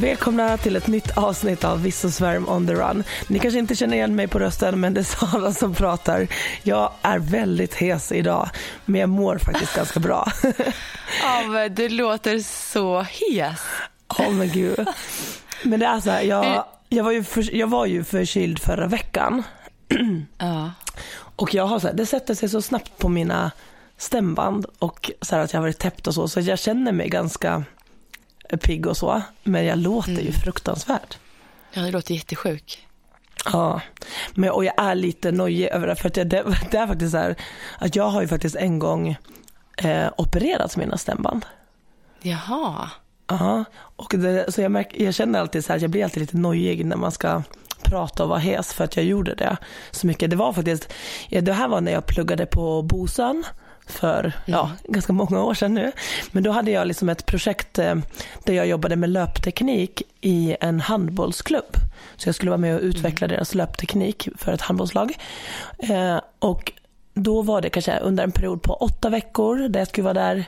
Välkomna till ett nytt avsnitt av Viss och Svärm on the run. Ni kanske inte känner igen mig på rösten men det är Sara som pratar. Jag är väldigt hes idag men jag mår faktiskt ganska bra. Ja, men du låter så hes. Åh oh, men gud. Men det är så här, jag, jag, var ju för, jag var ju förkyld förra veckan. Ja. Och jag har så här, det sätter sig så snabbt på mina stämband och så här att jag har varit täppt och så så jag känner mig ganska pigg och så. Men jag låter ju fruktansvärt. Ja, du låter jättesjuk. Ja, men, och jag är lite nojig över det. För att det, det, det är faktiskt så här att jag har ju faktiskt en gång eh, opererat mina stämband. Jaha. Ja, och det, så jag, märk, jag känner alltid så här, jag blir alltid lite nojig när man ska prata och vara hes för att jag gjorde det så mycket. Det var faktiskt, ja, det här var när jag pluggade på Bosön för ja, ganska många år sedan nu. Men då hade jag liksom ett projekt eh, där jag jobbade med löpteknik i en handbollsklubb. Så jag skulle vara med och utveckla deras löpteknik för ett handbollslag. Eh, och då var det kanske under en period på åtta veckor där jag skulle vara där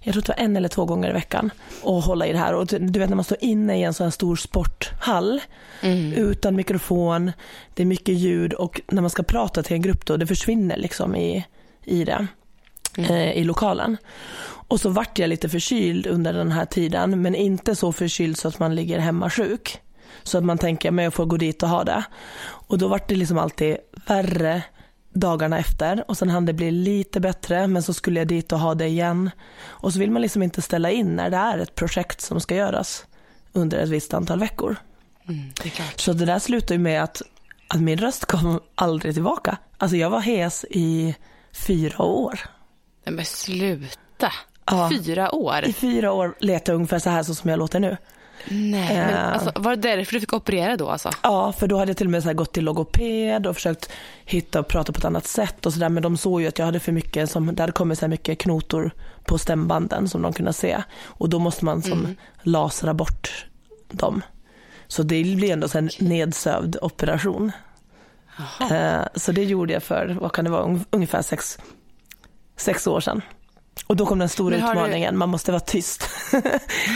jag tror det var en eller två gånger i veckan och hålla i det här. Och du vet när man står inne i en sån här stor sporthall utan mikrofon, det är mycket ljud och när man ska prata till en grupp då, det försvinner liksom i, i det eh, i lokalen. Och så vart jag lite förkyld under den här tiden, men inte så förkyld så att man ligger hemma sjuk. Så att man tänker, men jag får gå dit och ha det. Och då vart det liksom alltid värre dagarna efter och sen hann det bli lite bättre men så skulle jag dit och ha det igen. Och så vill man liksom inte ställa in när det är ett projekt som ska göras under ett visst antal veckor. Mm, det. Så det där slutade ju med att, att min röst kom aldrig tillbaka. Alltså jag var hes i fyra år. Nej, men sluta. Ja. Fyra år? I fyra år lät jag ungefär så här så som jag låter nu. Nej, men Eh. alltså, var det därför du fick operera då alltså? Ja, för då hade jag till och med så gått till logoped och försökt hitta och prata på ett annat sätt och sådär. Men de såg ju att jag hade för mycket, som, det hade kommit så här mycket knotor på stämbanden som de kunde se. Och då måste man som lasra bort dem. Så det blir ändå en nedsövd operation. Eh, så det gjorde jag för, vad kan det vara, un- ungefär sex, sex år sedan. Och då kom den stora har du- utmaningen, man måste vara tyst.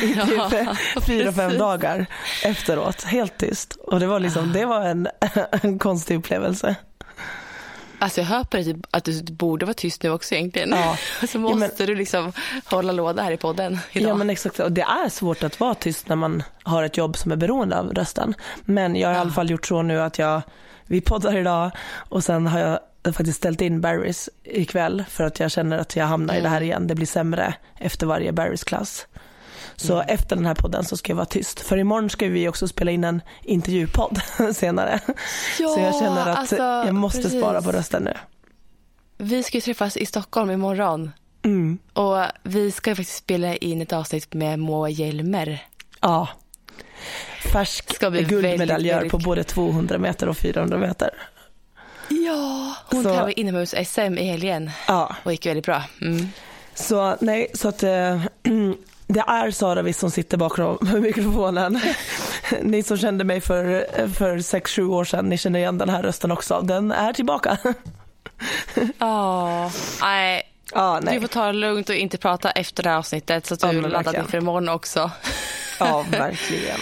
I Ja, typ fyra, fem dagar efteråt, helt tyst. Och det var liksom, det var en, en konstig upplevelse. Alltså jag hör på dig typ att du borde vara tyst nu också egentligen. Ja. Så Ja, måste men- du liksom hålla låda här i podden idag. Ja men exakt, och det är svårt att vara tyst när man har ett jobb som är beroende av rösten. Men jag har i alla fall gjort så nu att jag, vi poddar idag och sen har jag faktiskt ställt in Barrys ikväll för att jag känner att jag hamnar i det här igen. Det blir sämre efter varje Barrys klass. Så efter den här podden så ska jag vara tyst. För imorgon ska vi också spela in en intervjupodd senare. så jag känner att alltså, jag måste precis. spara på rösten nu. Vi ska ju träffas i Stockholm imorgon. Mm. Och vi ska ju faktiskt spela in ett avsnitt med Moa Hjelmer. Ja. Färsk guldmedaljör väldigt, på både 200 meter och 400 meter. Ja, hon Så- tävlade inomhus-SM i helgen Ja, och gick väldigt bra. Mm. så nej, så att eh, det är Sara Wiss som sitter bakom mikrofonen. ni som kände mig för, för 6-7 år sedan, ni känner igen den här rösten också. Den är tillbaka. Ja, nej. Du nej. får ta det lugnt och inte prata efter det här avsnittet så att du Ja, verkligen. inför imorgon också. Ja, verkligen.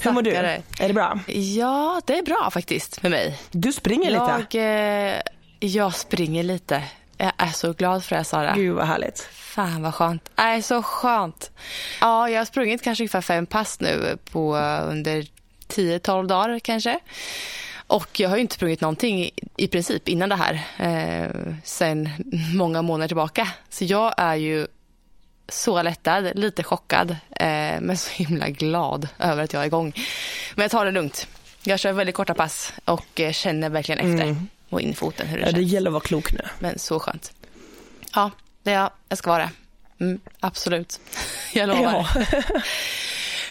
Hur mår du? Är det bra? Ja, det är bra faktiskt med mig. Du springer lite. Jag, eh, jag springer lite. Jag är så glad för det, Sara. Gud vad härligt. Fan vad skönt. Nej, så skönt. Ja, jag har sprungit kanske ungefär fem pass nu på under 10-12 dagar kanske. Och jag har ju inte sprungit någonting i- princip innan det här eh, sen många månader tillbaka. Så jag är ju så lättad, lite chockad eh, men så himla glad över att jag är igång. Men jag tar det lugnt. Jag kör väldigt korta pass och eh, känner verkligen efter. Och in i foten hur det Ja, känns. det gäller att vara klok nu. Men så skönt. Ja, det är jag. Jag ska vara det. Mm, absolut. Jag lovar. Ja.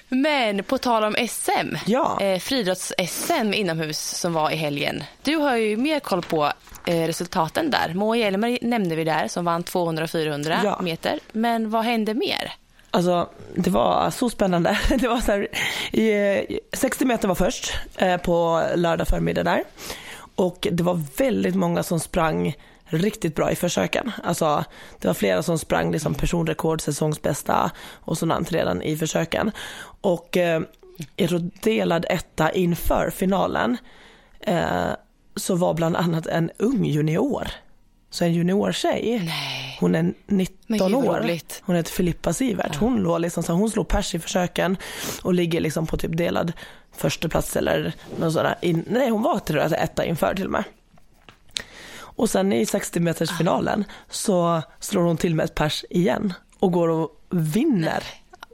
Men på tal om SM. Ja. Eh, Friidrotts-SM inomhus som var i helgen. Du har ju mer koll på eh, resultaten där. Moa Hjelmer nämnde vi där som vann 200 och 400 Ja. meter. Men vad hände mer? Alltså, det var så spännande. Det var så här, i, eh, 60 meter var först eh, på lördag förmiddag där. Och det var väldigt många som sprang riktigt bra i försöken. Alltså, det var flera som sprang liksom personrekord, säsongsbästa och sådant redan i försöken. Och eh, jag tror delad etta inför finalen eh, så var bland annat en ung junior. Så en juniortjej. Nej. Hon är Men 19 gud, år. Hon heter Filippa Sivert. Hon, låg liksom, så hon slog pers i försöken och ligger liksom på typ delad första plats eller något sådär. In, nej, hon var tror jag, etta inför till och med. Och sen i 60 meters finalen så slår hon till med ett pers igen och går och vinner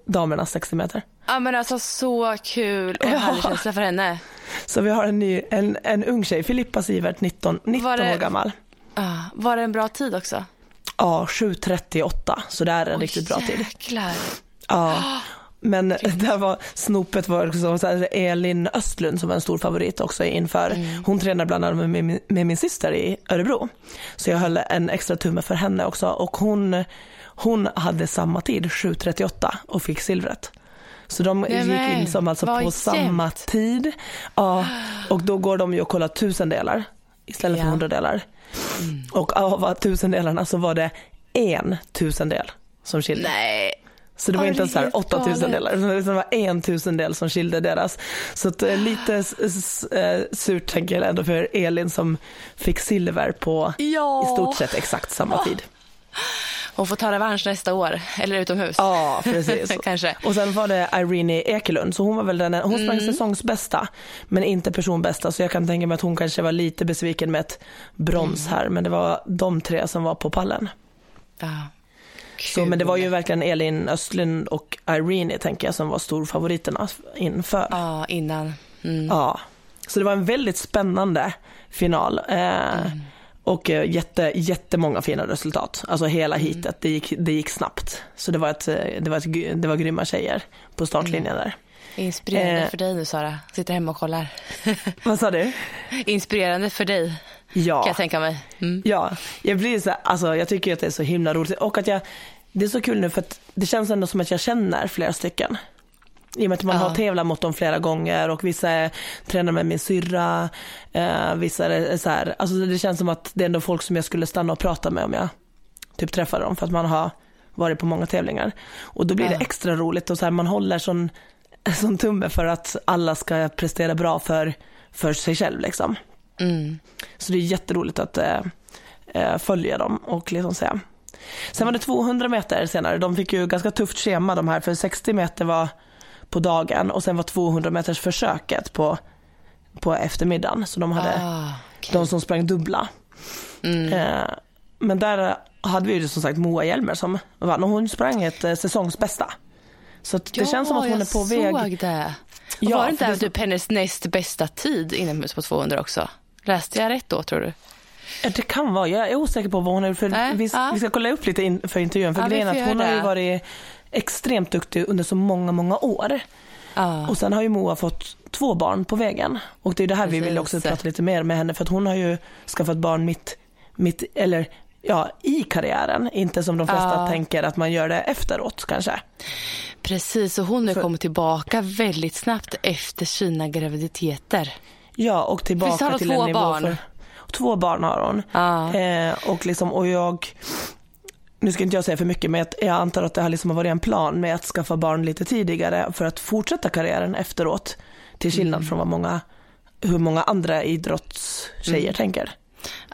damernas 60 meter. Ja men alltså så kul och Ja. härlig känsla för henne. Så vi har en, ny, en, en ung tjej, Filippa Sivert, 19, 19 Var det- år gammal. Ja, var det en bra tid också? Ja, 7.38, så det är en riktigt bra tid. Jäklar. Ja. Men där var snopet var också så här, Elin Östlund som var en stor favorit också inför. Mm. Hon tränar bland annat med, min- med min syster i Örebro. Så jag höll en extra tumme för henne också och hon, hon hade samma tid, 7.38 och fick silvret. Så de Nej, gick in som alltså på samma jämnt. tid. Ja, och då går de ju och kollar tusendelar istället för Ja. Hundradelar. Och av tusendelarna så var det en tusendel som skilde. Nej. Så det var inte är så här helt 8000 galet. delar, utan det var en tusendel som skilde deras. Så att, eh, lite eh, surt tänker jag ändå för Elin som fick silver på Ja. i stort sett exakt samma tid. Hon får ta revansch nästa år, eller utomhus. Ja, precis. Kanske. Och sen var det Irene Ekelund, så hon var väl den, hon sprang Mm. säsongsbästa, men inte personbästa. Så jag kan tänka mig att hon kanske var lite besviken med ett brons Mm. här, men det var de tre som var på pallen. Ja. Så, men det var ju verkligen Elin Östlund och Irene tänker jag som var storfavoriterna inför. Ja, innan. Mm. Ja, så det var en väldigt spännande final. Eh, Mm. Och eh, jätte, jättemånga fina resultat. Alltså hela Mm. heatet, det gick, det gick snabbt. Så det var, ett, eh, det, var ett, det var grymma tjejer på startlinjen där. Inspirerande Eh. för dig nu, Sara. Sitter hemma och kollar. Vad sa du? Inspirerande för dig, Ja. kan jag tänka mig. Mm. Ja, jag blir så här, alltså jag tycker att det är så himla roligt och att jag, det är så kul nu för att det känns ändå som att jag känner flera stycken. I och med att man Ja. har tävlat mot dem flera gånger och vissa är, tränar med min syrra, eh, vissa är så här, alltså det känns som att det är ändå folk som jag skulle stanna och prata med om jag typ träffar dem för att man har varit på många tävlingar. Och då blir Ja. det extra roligt och så här, man håller sån, sån tumme för att alla ska prestera bra för, för sig själv liksom. Mm. Så det är jätteroligt att eh, eh, följa dem och liksom se. Sen var det 200 meter senare. De fick ju ganska tufft schema de här för 60 meter var på dagen och sen var 200 meters försöket på, på eftermiddagen. Så de hade Ah, okej. de som sprang dubbla. Mm. Eh, men där hade vi ju som sagt Moa Hjelmer som vann och hon sprang ett eh, säsongsbästa. Så det känns som att hon är på väg. såg det. Och Ja, var det inte det- typ hennes näst bästa tid inomhus på 200 också? Läste jag rätt då, tror du? Ja, Det kan vara, jag är osäker på vad hon är för Nej, vi, ja. vi ska kolla upp lite in, för intervjun för Ja, grejen att hon har ju varit extremt duktig under så många, många år. Ja. Och sen har ju Moa fått två barn på vägen. Och det är det här vi vill också Precis. prata lite mer med henne för att hon har ju skaffat barn mitt, mitt eller ja, i karriären. Inte som de flesta Ja. tänker att man gör det efteråt kanske. Precis, och hon har kommit tillbaka väldigt snabbt efter sina graviditeter. Ja, och tillbaka till en nivå barn? för... Två barn har hon. Ja. Eh, och, liksom, och jag, nu ska inte jag säga för mycket, men jag- antar att det har liksom varit en plan med att skaffa barn lite tidigare för att fortsätta karriären efteråt. Till skillnad Mm. från vad många, hur många andra idrottstjejer Mm. tänker.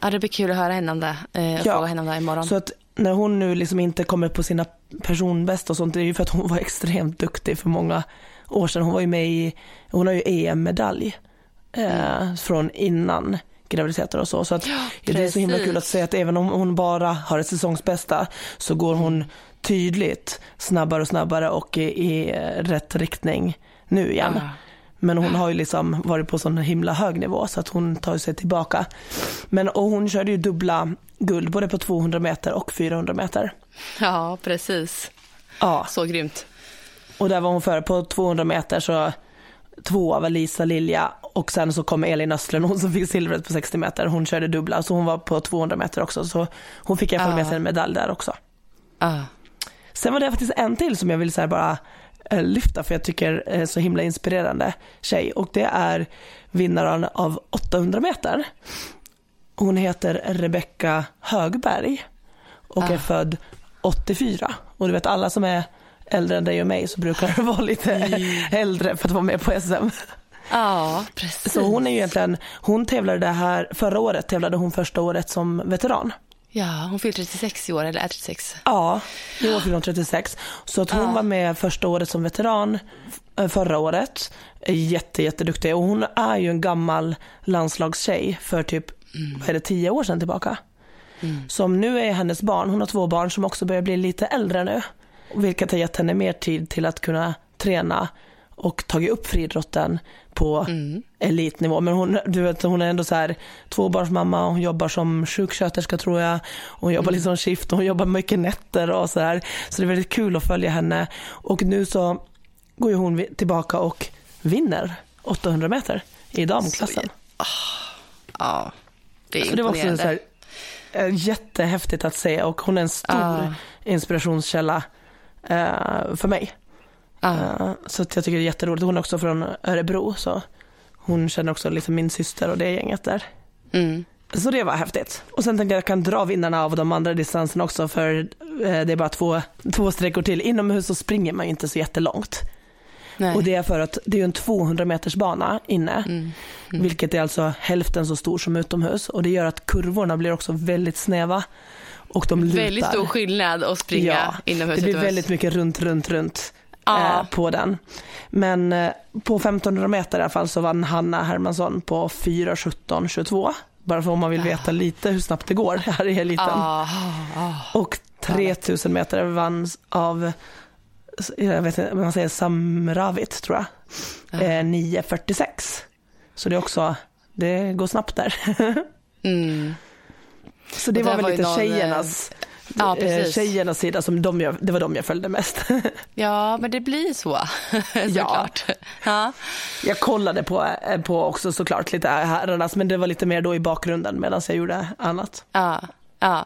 ja, det blir kul att höra henne om det. Eh, och Ja. fråga henne om det imorgon. Så att när hon nu liksom inte kommer på sina personbästa och sånt, det är ju för att hon var extremt duktig för många år sedan. Hon var ju med i, hon har ju EM-medalj eh, från innan graviditeter och så. Så att det är så himla kul att se att även om hon bara har ett säsongsbästa så går hon tydligt snabbare och snabbare och i, i eh, rätt riktning nu igen. Ja. Men hon har ju liksom varit på sån himla hög nivå så att hon tar sig tillbaka. Men, och hon körde ju dubbla guld både på 200 meter och 400 meter. Ja, precis. Ja, Så grymt. och där var hon före på 200 meter så tvåa var Lisa Lilja och sen så kom Elin Östlund, hon som fick silvret på 60 meter. Hon körde dubbla så hon var på 200 meter också så hon fick i alla fall med Ja. sig en medalj där också. Ja. Sen var det faktiskt en till som jag vill så bara eh, lyfta för jag tycker är så himla inspirerande tjej och det är vinnaren av 800 meter. Hon heter Rebecka Högberg och är Ah. född 84 och du vet alla som är äldre än dig och mig så brukar det vara lite äldre för att vara med på SM. ja, precis. Så hon är ju egentligen, hon tävlade det här, förra året tävlade hon första året som veteran. Ja, hon fyller 36 i år, eller är 36. Ja, i år fyller hon 36. Så att hon Ja. var med första året som veteran eh, förra året. Jätte, jätteduktig och hon är ju en gammal landslagstjej för typ, vad är det, tio år sedan tillbaka. Som nu är hennes barn, hon har två barn som också börjar bli lite äldre nu. Vilket har gett henne mer tid till att kunna träna och tagit upp friidrotten på elitnivå. Men hon, du vet, hon är ändå så här tvåbarnsmamma, hon jobbar som sjuksköterska tror jag. Hon jobbar liksom skift och hon jobbar mycket nätter och så här. Så det är väldigt kul att följa henne. Och nu så går ju hon tillbaka och vinner 800 meter i damklassen. Ja, det är Så det var också så här, eh, jättehäftigt att se och hon är en stor Ja. inspirationskälla för mig. ja. Eh, Så jag tycker det är jätteroligt. Hon är också från Örebro så hon känner också lite min syster och det gänget där. Mm. Så det var häftigt. Och sen tänkte jag att jag kan dra vinnarna av de andra distanserna också för eh, det är bara två, två sträckor till. Inomhus så springer man ju inte så jättelångt. Nej. Och det är för att det är en 200 meters bana inne. Mm. Vilket är alltså hälften så stor som utomhus. Och det gör att kurvorna blir också väldigt snäva. Och de lutar. Väldigt stor skillnad att springa Ja, inomhus. det blir väldigt mycket runt, runt, runt Ja. eh, på den. Men eh, på 1500 meter i alla fall så vann Hanna Hermansson på 4, 17, 22. Bara för om man vill veta lite hur snabbt det går här i eliten. Ah, ah. Och 3000 meter vanns av, jag vet inte, man säger Samravit tror jag. Eh, 9.46. Så det är också, det går snabbt där. Mm. Så det var väl var lite någon, tjejernas, Ja, eh, precis. tjejernas sida, som de jag, det var de jag följde mest. Ja, men det blir så såklart. Ja. Jag kollade på, eh, på också såklart lite herrarnas, men det var lite mer då i bakgrunden medan jag gjorde annat. Ja, ja.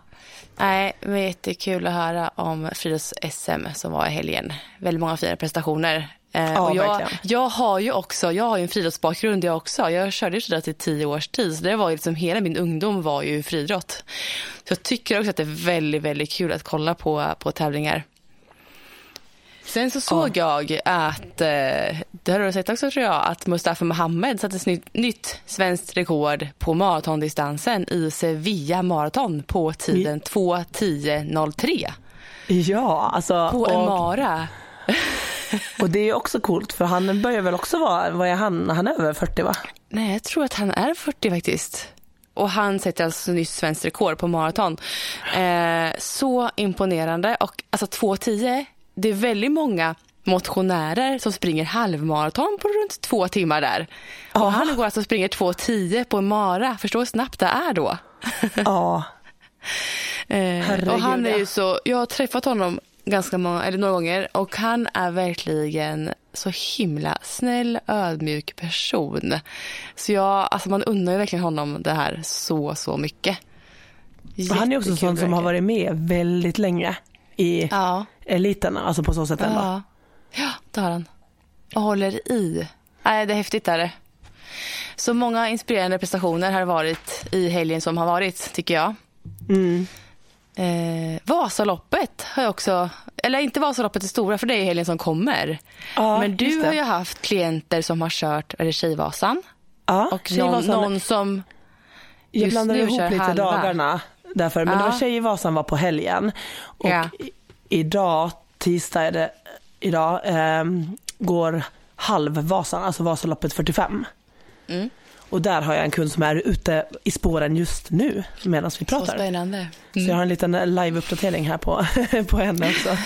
Nej, men jättekul att höra om friidrotts-SM som var i helgen. Väldigt många fina prestationer. Eh, Ja, och jag, verkligen. jag har ju också, jag har en friidrottsbakgrund jag också. Jag körde friidrott i tio års tid, så det var liksom hela min ungdom var ju friidrott. Så jag tycker också att det är väldigt, väldigt kul att kolla på, på tävlingar. Sen så såg jag att, eh, det har du sett också tror jag, att Mustafa Mohamed satte ett nytt, nytt svenskt rekord på maratondistansen i Sevilla maraton på tiden 2.10.03 Ja, alltså. på en och, mara. Och det är också coolt för han börjar väl också vara, vad är han, han är över 40 va? Nej, jag tror att han är 40 faktiskt. Och han sätter alltså nyss svenskt rekord på maraton. Eh, så imponerande. Och alltså 2.10, det är väldigt många motionärer som springer halvmaraton på runt två timmar där. Och han går alltså och springer 2.10 på en mara. Förstå hur snabbt det är då. Ja, Eh, och han är ju så, jag har träffat honom ganska många, eller några gånger och han är verkligen så himla snäll, ödmjuk person. Så jag, alltså man undrar ju verkligen honom det här så, så mycket. och han är också Jättekul sån som har varit med väldigt länge i Ja, eliten, alltså på så sätt ändå. ja. ja, det har han. Och håller i. Nej, det är häftigt är det. Så många inspirerande prestationer har varit i helgen som har varit, tycker jag. Mm. Eh, Vasaloppet har jag också, eller inte Vasaloppet det stora för det är helgen som kommer. Ja, Men du det. har ju haft klienter som har kört är det Tjejvasan Ja, och någon, Tjejvasan- någon som Jag nu ihop lite halva. dagarna därför, men det Ja. var Tjejvasan var på helgen. Och Ja. idag, tisdag är det, idag, ehm, går halvvasan, alltså Vasaloppet 45. Mm. Och där har jag en kund som är ute i spåren just nu medan vi så pratar. spännande. Så jag har en liten live-uppdatering här på, på henne också.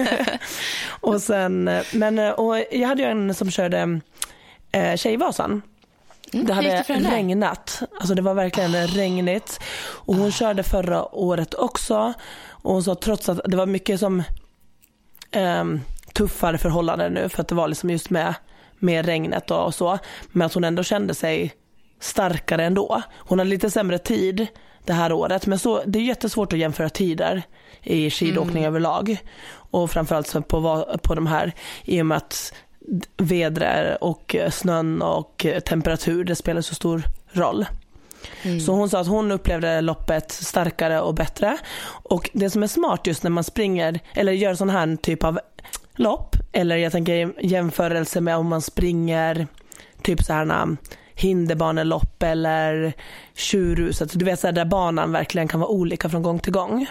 och sen, men, och jag hade ju en som körde eh, Tjejvasan. Mm, Det hade regnat. Alltså det var verkligen regnigt. Och hon körde förra året också. Och hon sa trots att det var mycket som ehm, tuffare förhållanden nu för att det var liksom just med, med regnet och så. Men att hon ändå kände sig starkare ändå. Hon hade lite sämre tid det här året. Men så, det är jättesvårt att jämföra tider i skidåkning överlag. Och framförallt på, på de här i och med att vädret och snön och temperatur, det spelar så stor roll. Så hon sa att hon upplevde loppet starkare och bättre. Och det som är smart just när man springer, eller gör sån här typ av lopp, eller jag tänker jämförelse med om man springer typ så här hinderbanelopp eller tjurhuset, du vet så här där banan verkligen kan vara olika från gång till gång.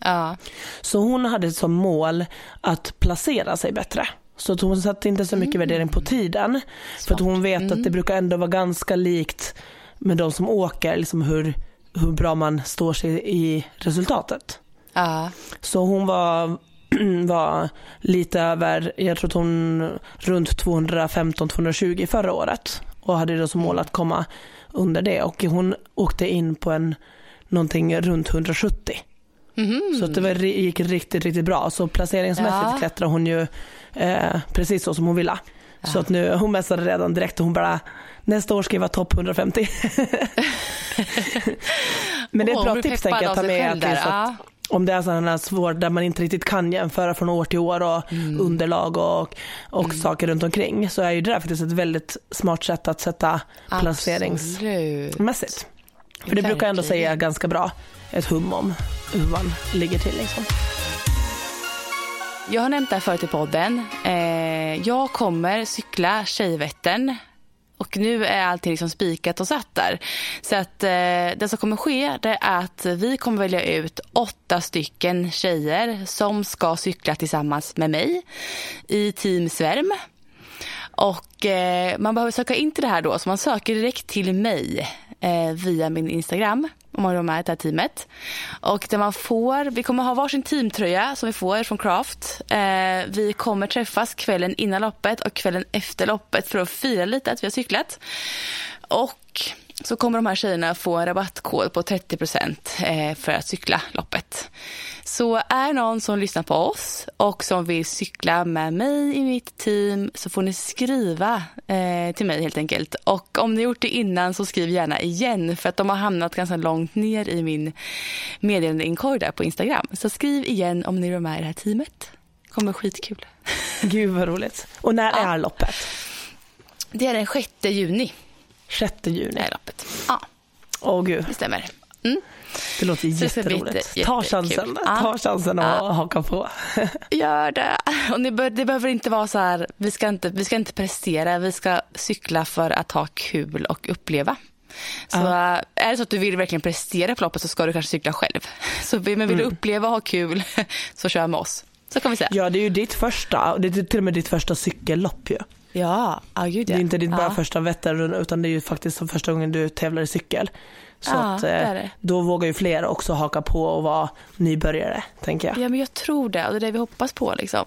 Ja. Så hon hade som mål att placera sig bättre. Så att hon satte inte så mycket värdering på tiden. För att hon vet att det brukar ändå vara ganska likt med de som åker, liksom hur, hur bra man står sig i resultatet. Ja. Så hon var, var lite över, jag tror att hon runt 215-220 förra året. Och hade då som mål att komma under det. Och hon åkte in på en, någonting runt 170. Så att det var, gick riktigt, riktigt bra. Så placeringsmässigt Ja. klättrade hon ju eh, precis så som hon ville. Så att nu, hon messade redan direkt och hon bara, nästa år ska jag vara topp 150. Men det är ett Åh, bra tips tänker jag av ta med. Att just ja. att om det är sådana svåra där man inte riktigt kan jämföra från år till år och Mm. underlag och, och saker runt omkring så är ju det där faktiskt ett väldigt smart sätt att sätta placeringsmässigt. Absolut. För det brukar ändå Verkligen. säga ganska bra ett hum om hur man ligger till. Liksom. Jag har nämnt det här förut i podden. Eh, jag kommer cykla Tjejvättern. Och nu är allting liksom spikat och satt där. Så att eh, det som kommer ske det är att vi kommer välja ut åtta stycken tjejer som ska cykla tillsammans med mig i Team Svärm. Och eh, man behöver söka in till det här då, så man söker direkt till mig eh, via min Instagram om man är med i det här teamet. Och där man får, vi kommer ha varsin teamtröja som vi får från Craft. Eh, vi kommer träffas kvällen innan loppet och kvällen efter loppet för att fira lite att vi har cyklat. Och så kommer de här tjejerna få rabattkod på 30 eh, för att cykla loppet. Så är någon som lyssnar på oss och som vill cykla med mig i mitt team så får ni skriva eh, till mig helt enkelt. Och om ni gjort det innan så skriv gärna igen för att de har hamnat ganska långt ner i min meddelandeinkorg där på Instagram. Så skriv igen om ni är med i det här teamet. Det kommer skitkul. Gud vad roligt. Och när Ja. är loppet? Det är den 6 juni. 6 juni. Det är loppet. Ja, Åh gud, det stämmer. Mm. det låter det jätteroligt. jätte- Ta chansen, Ja. ta chansen att haka på. Gör det. Och ni bör, det behöver inte vara så här, vi ska inte, vi ska inte prestera, vi ska cykla för att ha kul och uppleva. Så äh, är det så att du vill verkligen prestera på loppet så ska du kanske cykla själv. Så, men vill du uppleva och ha kul så kör med oss. Så kan vi säga. Ja, det är ju ditt första, det är till och med ditt första cykellopp ju. Ja, ja gud Det är inte ditt bara ja. första Vättern utan det är ju faktiskt första gången du tävlar i cykel. Så Ja, att, eh, då vågar ju fler också haka på och vara nybörjare, tänker jag. Ja, men jag tror det och det är det vi hoppas på liksom.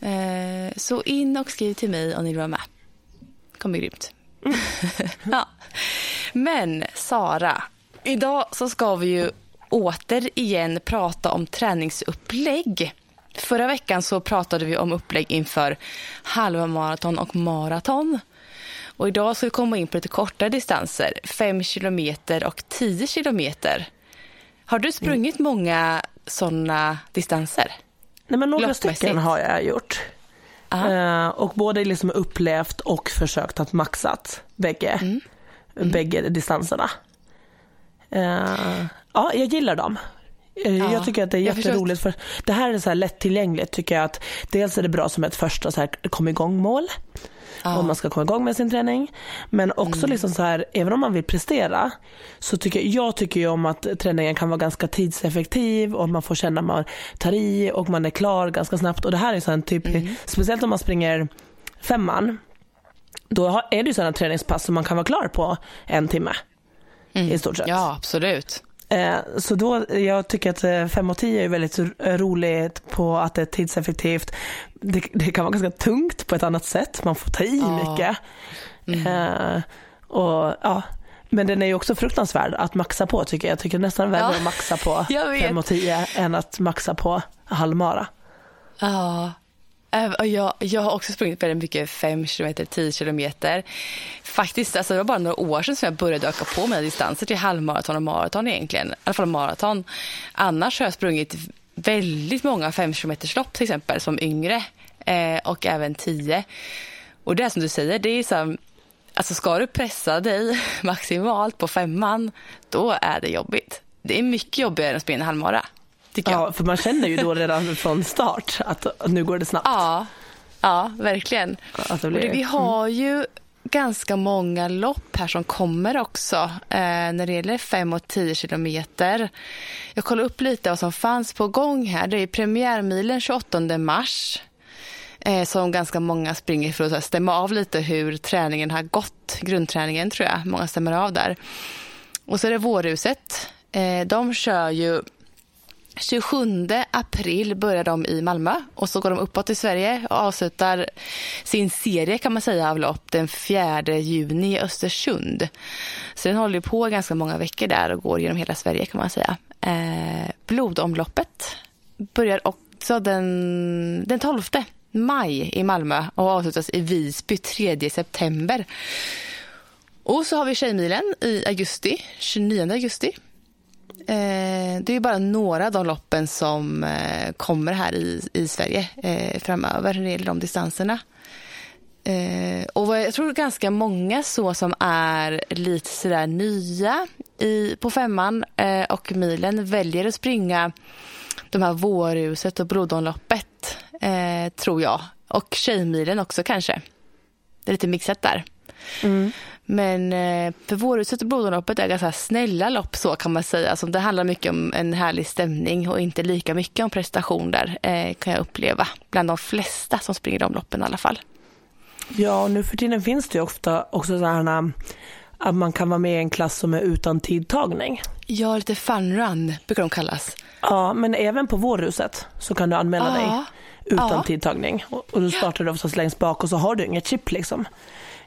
Eh, så in och skriv till mig om ni vill vara med. Det kommer bli grymt. ja. Men Sara, idag så ska vi ju återigen prata om träningsupplägg. Förra veckan så pratade vi om upplägg inför halva maraton och maraton. Och idag ska vi komma in på lite kortare distanser, 5 kilometer och 10 kilometer. Har du sprungit många sådana distanser? Nej men några stycken har jag gjort. Eh, och både liksom upplevt och försökt att maxat bägge, Mm. bägge distanserna. Eh, ja, jag gillar dem. Eh, Ja, Jag tycker att det är jag jätteroligt för det här är så här lättillgängligt tycker jag att dels är det bra som ett första så här kom igång mål om man ska komma igång med sin träning. Men också Mm. liksom så här, även om man vill prestera så tycker jag tycker ju om att träningen kan vara ganska tidseffektiv och man får känna att man tar i och man är klar ganska snabbt. Och det här är så en typ, Mm. speciellt om man springer femman, då är det ju sådana träningspass som man kan vara klar på en timme i stort sett. Ja, absolut. Eh, så då, jag tycker att 5 och 10 är väldigt roligt på att det är tidseffektivt. Det, det kan vara ganska tungt på ett annat sätt, man får ta i Ja. mycket. Mm. Eh, och, ja. Men den är ju också fruktansvärd att maxa på tycker jag. Jag tycker nästan värre Ja. att maxa på Jag vet. 5 och 10 än att maxa på halvmara. Ja. Äh, jag, jag har också sprungit väldigt mycket 5 km, 10 kilometer. Faktiskt, alltså det var bara några år sedan som jag började öka på mina distanser till halvmaraton och maraton egentligen. I alla fall maraton. Annars har jag sprungit väldigt många 5 km lopp till exempel som yngre eh, och även 10. Och det är som du säger, det är så alltså ska du pressa dig maximalt på femman, då är det jobbigt. Det är mycket jobbigare än att springa en halvmara, tycker jag. Ja, för man känner ju då redan från start att nu går det snabbt. Ja, ja verkligen. Att det Och blir, det, vi har ju ganska många lopp här som kommer också eh, när det gäller 5 och 10 kilometer. Jag kollar upp lite vad som fanns på gång här. Det är premiärmilen 28 mars eh, som ganska många springer för att stämma av lite hur träningen har gått. Grundträningen tror jag många stämmer av där. Och så är det Vårhuset. Eh, de kör ju 27 april börjar de i Malmö och så går de uppåt i Sverige och avslutar sin serie kan man säga av lopp den 4 juni i Östersund. Så den håller på ganska många veckor där och går genom hela Sverige kan man säga. Eh, blodomloppet börjar också den, den 12 maj i Malmö och avslutas i Visby 3 september. Och så har vi Tjejmilen i augusti, 29 augusti. Eh, det är bara några av de loppen som eh, kommer här i, i Sverige eh, framöver när det gäller de distanserna. Och jag tror ganska många så som är lite sådär nya i, på femman och milen väljer att springa de här Vårhuset och Brodonloppet, tror jag. Och Tjejmilen också kanske. Det är lite mixat där. Mm. Men eh, för Vårhuset och Blodomloppet är ganska snälla lopp så kan man säga. Alltså, det handlar mycket om en härlig stämning och inte lika mycket om prestation där eh, kan jag uppleva. Bland de flesta som springer de loppen i alla fall. Ja, och nu för tiden finns det ju ofta också sådana att man kan vara med i en klass som är utan tidtagning. Ja, lite fun run brukar de kallas. Ja, men även på Vårhuset så kan du anmäla dig Ja. utan Ja. tidtagning. Och, och då startar du oftast längst bak och så har du inget chip liksom.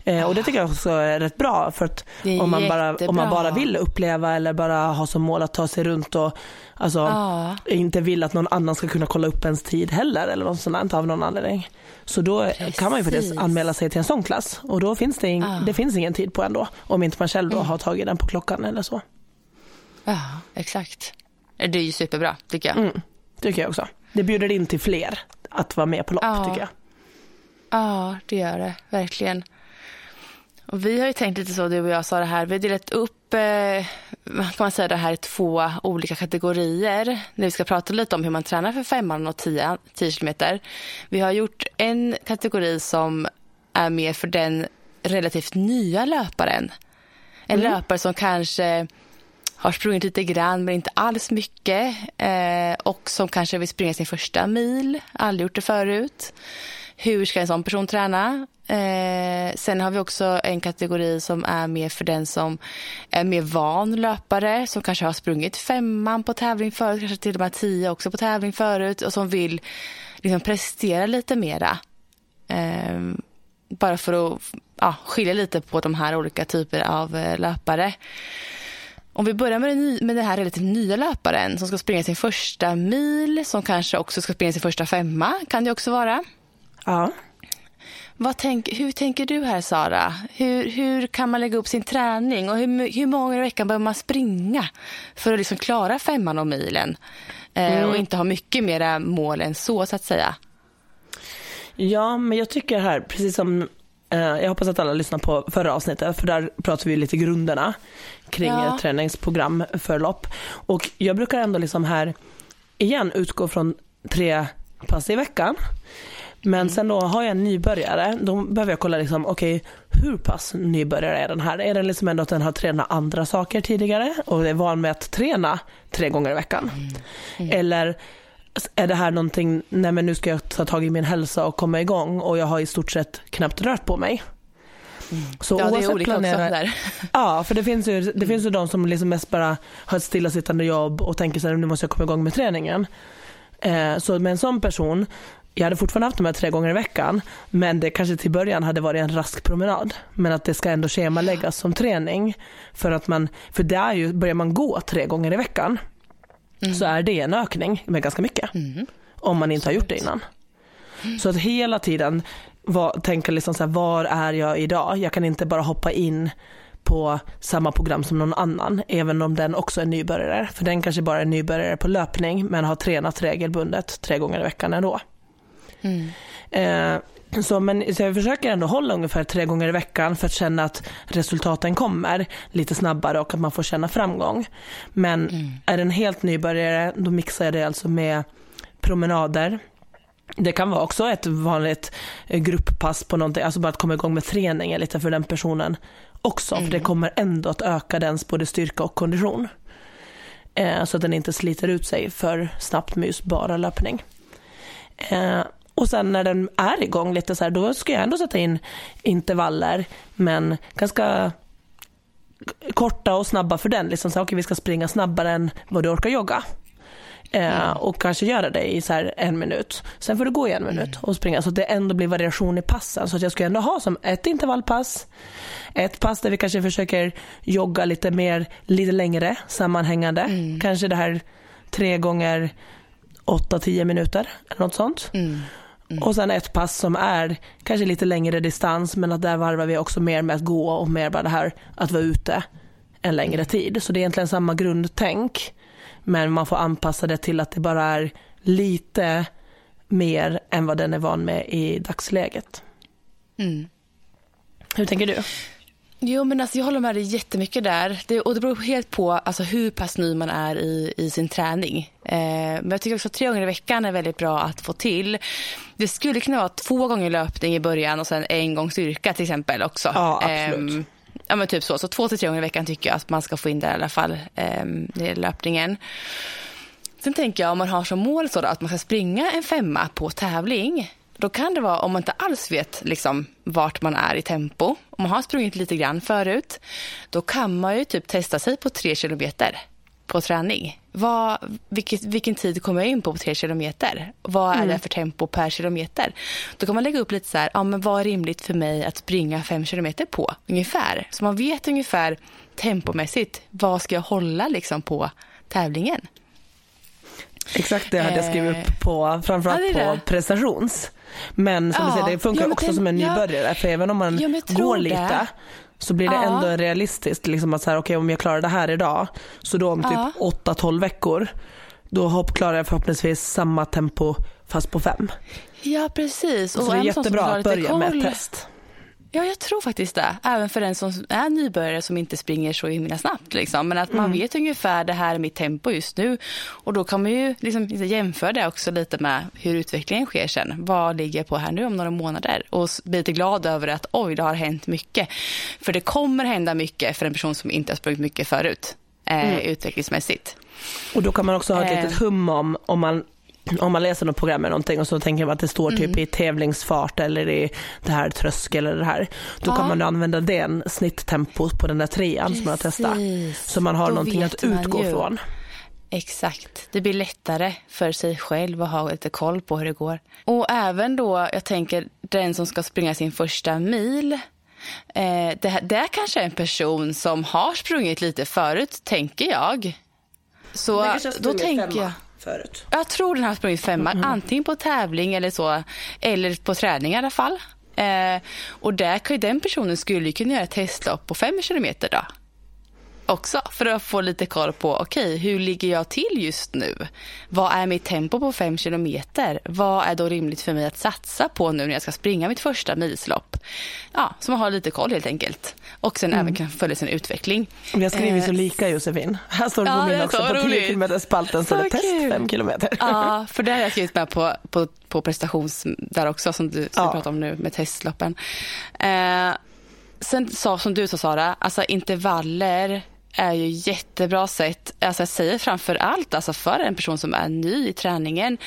Eh, och det tycker jag också är rätt bra för att om man, bara, om man bara vill uppleva eller bara ha som mål att ta sig runt och alltså, Ja. inte vill att någon annan ska kunna kolla upp ens tid heller eller något sånt av någon anledning. Så då kan man ju faktiskt Precis. anmäla sig till en sån klass och då finns det, in, Ja. det finns ingen tid på ändå om inte man själv då har tagit den på klockan eller så. Ja, exakt. Det är ju superbra tycker jag. Mm, tycker jag också. Det bjuder in till fler att vara med på lopp tycker jag. Ja, det gör det. Verkligen. Och vi har ju tänkt lite så, du och jag sa det här. Vi har delat upp eh, kan man säga det här i två olika kategorier. När vi ska prata lite om hur man tränar för femman och 10, 10 kilometer. Vi har gjort en kategori som är mer för den relativt nya löparen. En löpare som kanske har sprungit lite grann men inte alls mycket eh, och som kanske vill springa sin första mil, aldrig gjort det förut. Hur ska en sån person träna? Eh, sen har vi också en kategori som är mer för den som är mer van löpare som kanske har sprungit femman på tävling förut, kanske till och med tio också på tävling förut och som vill liksom prestera lite mera. Eh, bara för att ja, skilja lite på de här olika typer av eh, löpare. Om vi börjar med den, med den här relativt nya löparen som ska springa sin första mil, som kanske också ska springa sin första femma, kan det också vara. Ja. Tänk, hur tänker du här Sara? Hur, hur kan man lägga upp sin träning och hur, hur många i veckan behöver man springa för att liksom klara femman och milen? Eh, Och inte ha mycket mera mål än så så att säga. Ja, men jag tycker här, precis som eh, jag hoppas att alla lyssnar på förra avsnittet för där pratar vi lite grunderna kring Ja. träningsprogram för lopp. Och jag brukar ändå liksom här igen utgå från tre pass i veckan. Men sen då har jag en nybörjare, då behöver jag kolla liksom, okej hur pass nybörjare är den här? Är den liksom ändå att den har tränat andra saker tidigare och är van med att träna tre gånger i veckan? Eller är det här någonting, nej men nu ska jag ta tag i min hälsa och komma igång och jag har i stort sett knappt rört på mig. Så Ja, det är olika också där. Ja, för det finns ju, det finns ju de som liksom mest bara har ett stillasittande jobb och tänker så här, nu måste jag komma igång med träningen. Eh, så med en sån person, jag hade fortfarande haft de här tre gånger i veckan, men det kanske till början hade varit en rask promenad. Men att det ska ändå schemaläggas som träning. För att man, för det är ju, börjar man gå tre gånger i veckan så är det en ökning med ganska mycket. Om man inte har gjort det innan. Så att hela tiden var, tänka liksom så här, var är jag idag? Jag kan inte bara hoppa in på samma program som någon annan, även om den också är nybörjare. För den kanske bara är nybörjare på löpning, men har tränat regelbundet tre gånger i veckan ändå. Eh, så, men, så jag försöker ändå hålla ungefär tre gånger i veckan för att känna att resultaten kommer lite snabbare och att man får känna framgång. Men är den helt nybörjare, då mixar jag det alltså med promenader, det kan vara också ett vanligt eh, grupppass på någonting, alltså bara att komma igång med träningen lite för den personen också. För det kommer ändå att öka dens både styrka och kondition. Eh, så att den inte sliter ut sig för snabbt med just bara löpning. Eh, och sen när den är igång lite så här, då ska jag ändå sätta in intervaller, men ganska korta och snabba för den. Liksom så här, okej, vi ska springa snabbare än vad du orkar jogga. Eh, och kanske göra det i så här en minut. Sen får du gå i en minut och springa så att det ändå blir variation i passen. Så att jag ska ändå ha som ett intervallpass, ett pass där vi kanske försöker jogga lite mer, lite längre sammanhängande. Kanske det här tre gånger 8-10 minuter eller något sånt. Och sen ett pass som är kanske lite längre distans men att där varvar vi också mer med att gå och mer bara det här att vara ute en längre tid. Så det är egentligen samma grundtänk men man får anpassa det till att det bara är lite mer än vad den är van med i dagsläget. Hur tänker du? Jo, men alltså, jag håller med dig jättemycket där. Det, och det beror helt på alltså, hur pass ny man är i, i sin träning. Eh, men jag tycker också att tre gånger i veckan är väldigt bra att få till. Det skulle kunna vara två gånger löpning i början och sen en gång styrka till exempel också. Ja, absolut. Ehm, ja, men typ så. Så två till tre gånger i veckan tycker jag att man ska få in där i alla fall. Är löpningen. Sen tänker jag om man har som mål så då, att man ska springa en femma på tävling. Då kan det vara om man inte alls vet liksom, vart man är i tempo. Om man har sprungit lite grann förut. Då kan man ju typ testa sig på tre kilometer på träning. Vad, vilket, vilken tid kommer jag in på på tre kilometer? Vad är det för tempo per kilometer? Då kan man lägga upp lite så här, ja, men vad är rimligt för mig att springa fem kilometer på ungefär? Så man vet ungefär tempomässigt, vad ska jag hålla liksom på tävlingen? Exakt det hade jag skrivit Eh, upp på, framförallt ja, på prestations. Men som Ja, du säger, det funkar ja, också tänk- som en ja. nybörjare. För även om man Ja, går det. lite så blir det Ja. ändå realistiskt. Liksom att så här, okej, om jag klarar det här idag, så då om typ Ja. 8-12 veckor, då hopp, klarar jag förhoppningsvis samma tempo fast på fem. Ja, precis. Så det är jättebra att börja med ett test. Ja, jag tror faktiskt det. Även för den som är nybörjare som inte springer så himla snabbt. Liksom. Men att man Mm. vet ungefär det här är mitt tempo just nu. Och då kan man ju liksom jämföra det också lite med hur utvecklingen sker sen. Vad ligger jag på här nu om några månader? Och bli lite glad över att oj, det har hänt mycket. För det kommer hända mycket för en person som inte har sprungit mycket förut. Eh, Utvecklingsmässigt. Och då kan man också ha ett Eh. litet hum om, om man om man läser något program eller någonting och så tänker man att det står typ Mm. i tävlingsfart eller i det här tröskel eller det här. Då Ja. kan man använda den snitttempot på den där trean som man har testat. Så man har Då någonting att utgå från. Exakt. Det blir lättare för sig själv att ha lite koll på hur det går. Och även då, jag tänker den som ska springa sin första mil. Eh, det, det är kanske en person som har sprungit lite förut, tänker jag. Så då tänker jag... förut. Jag tror den har sprungit femma, antingen på tävling eller så, eller på träning i alla fall. Eh, och där kan den personen skulle kunna göra ett testlopp på fem kilometer då. Också för att få lite koll på, okej, hur ligger jag till just nu? Vad är mitt tempo på fem kilometer? Vad är då rimligt för mig att satsa på nu när jag ska springa mitt första milslopp? Ja, så man har lite koll helt enkelt. Och sen även kan följa sin utveckling. Vi har skrivit så Eh, lika Josefin. Här står Ja, är också. så På 10 roligt. kilometers spalten står det Så test kul. 5 kilometer. Ja, för det har jag skrivit med på, på, på prestations där också som du ska Ja. prata om nu med testloppen. Eh, sen sa, som du sa Sara, alltså intervaller är ju jättebra sätt, alltså jag säger framför allt alltså för en person som är ny i träningen,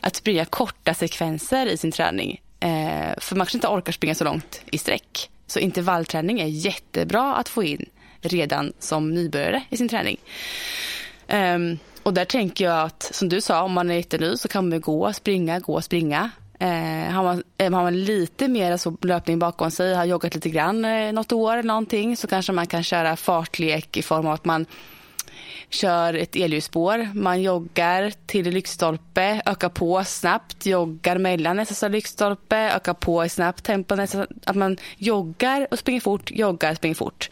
att springa korta sekvenser i sin träning. Eh, för man kanske inte orkar springa så långt i sträck. Så intervallträning är jättebra att få in redan som nybörjare i sin träning. Eh, och där tänker jag att, som du sa, om man är jätteny så kan man gå, springa, gå, springa. Eh, har, man, eh, har man lite mer så löpning bakom sig, har joggat lite grann eh, något år eller någonting så kanske man kan köra fartlek i form av att man kör ett elljusspår, man joggar till lyktstolpe, ökar på snabbt, joggar mellan nästa lyktstolpe, ökar på i snabbt tempo, nästa, att man joggar och springer fort, joggar, och springer fort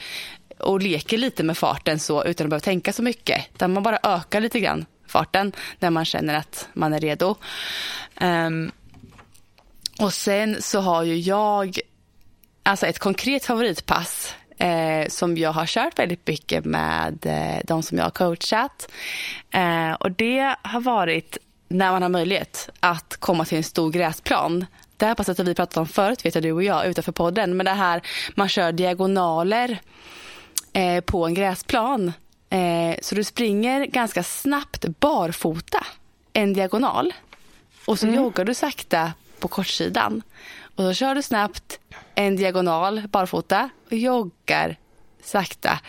och leker lite med farten så utan att behöva tänka så mycket. Där man bara ökar lite grann farten när man känner att man är redo. Um, och sen så har ju jag alltså ett konkret favoritpass eh, som jag har kört väldigt mycket med eh, de som jag har coachat. Eh, och det har varit när man har möjlighet att komma till en stor gräsplan. Det här passet har vi pratat om förut, vet jag, du och jag, utanför podden. Men det här, man kör diagonaler eh, på en gräsplan. Eh, så du springer ganska snabbt barfota en diagonal. Och så mm. joggar du sakta på kortsidan. Och så kör du snabbt en diagonal barfota och joggar sakta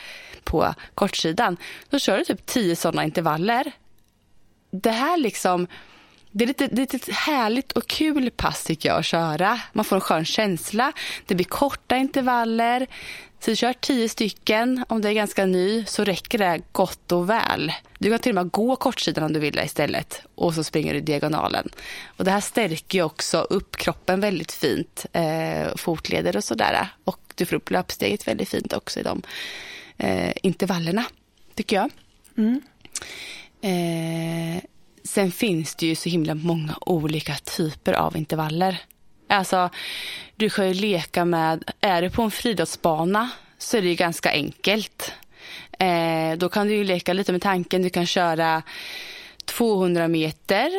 på kortsidan. Då kör du typ tio sådana intervaller. Det här liksom, det är, lite, det är ett härligt och kul pass tycker jag att köra. Man får en skön känsla. Det blir korta intervaller. Så du kör tio stycken. Om du är ganska ny så räcker det gott och väl. Du kan till och med gå kortsidan om du vill istället och så springer du diagonalen. Och det här stärker också upp kroppen väldigt fint, eh, fotleder och sådär. Och du får upp löpsteget väldigt fint också i de eh, intervallerna, tycker jag. Mm. Eh, sen finns det ju så himla många olika typer av intervaller. Alltså, du kan ju leka med, är du på en friidrottsbana så är det ju ganska enkelt. Eh, då kan du ju leka lite med tanken, du kan köra 200 meter,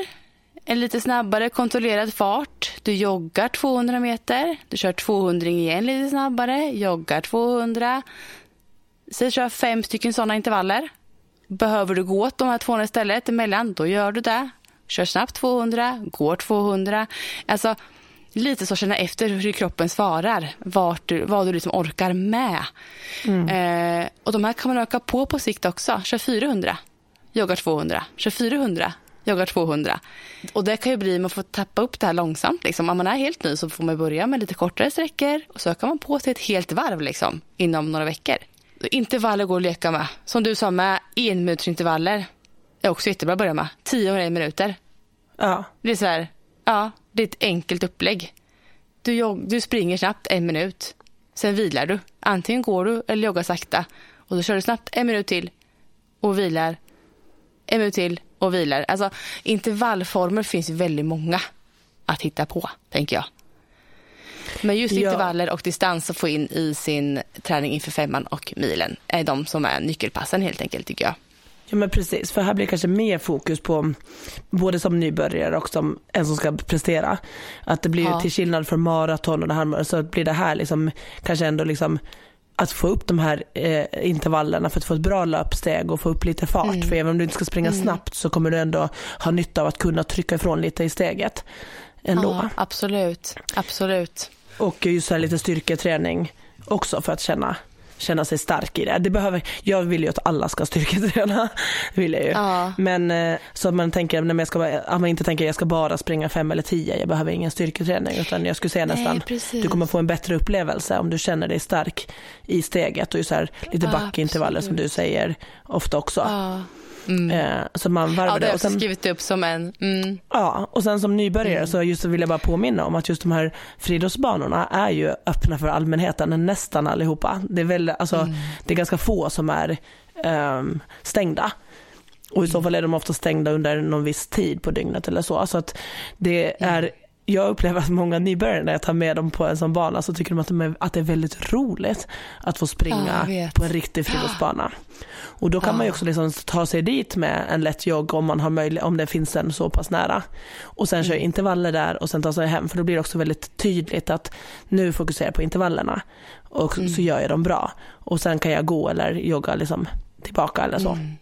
en lite snabbare kontrollerad fart. Du joggar 200 meter, du kör 200 igen lite snabbare, joggar 200. Sen kör fem stycken sådana intervaller. Behöver du gå åt de här 200 istället emellan, då gör du det. Kör snabbt 200, går 200. Alltså, lite så känna efter hur kroppen svarar, vart du, vad du liksom orkar med. Mm. Eh, och de här kan man öka på på sikt också. Kör 400, joggar 200, kör 400, joggar 200. Och det kan ju bli, man får tappa upp det här långsamt. Liksom. Om man är helt ny så får man börja med lite kortare sträckor och så ökar man på sig ett helt varv liksom, inom några veckor. Intervaller går att leka med. Som du sa med enminutsintervaller är också jättebra att börja med. 10 minuter. Ja. Det är så här, ja, det är ett enkelt upplägg. Du, jog, du springer snabbt en minut. Sen vilar du. Antingen går du eller joggar sakta. Och då kör du snabbt en minut till och vilar. En minut till och vilar. Alltså intervallformer finns väldigt många att hitta på, tänker jag. Men just ja. intervaller och distans att få in i sin träning inför femman och milen är de som är nyckelpassen helt enkelt, tycker jag. Ja men precis, för här blir det kanske mer fokus på både som nybörjare och som en som ska prestera. Att det blir ja. till skillnad från maraton och det här så blir det här liksom kanske ändå liksom att få upp de här eh, intervallerna för att få ett bra löpsteg och få upp lite fart. Mm. För även om du inte ska springa mm. snabbt så kommer du ändå ha nytta av att kunna trycka ifrån lite i steget. Ändå. Ja, absolut, absolut. Och just så här lite styrketräning också för att känna känna sig stark i det. det behöver, jag vill ju att alla ska styrketräna. vill jag ju. Ja. Men eh, så att man tänker, när man, ska, att man inte tänker jag ska bara springa fem eller tio, jag behöver ingen styrketräning. Utan jag skulle säga nästan, Nej, du kommer få en bättre upplevelse om du känner dig stark i steget och så här, lite ja, backintervaller som du säger ofta också. Ja. Mm. Eh, så man varvar ja, det har jag skrivit upp som en. Mm. Ja, och sen som nybörjare mm. så just vill jag bara påminna om att just de här friidrottsbanorna är ju öppna för allmänheten, nästan allihopa. Det är, väl, alltså, mm. det är ganska få som är um, stängda. Och i så fall är de ofta stängda under någon viss tid på dygnet eller så. Så att det mm. är jag upplever att många nybörjare när jag tar med dem på en sån bana så tycker de att, de är, att det är väldigt roligt att få springa ja, på en riktig friidrottsbana. Och då kan ja. man ju också liksom ta sig dit med en lätt jogg om, man har möjlighet, om det finns en så pass nära. Och sen mm. köra intervaller där och sen ta sig hem för då blir det också väldigt tydligt att nu fokuserar jag på intervallerna och mm. så gör jag dem bra. Och sen kan jag gå eller jogga liksom tillbaka eller så. Mm.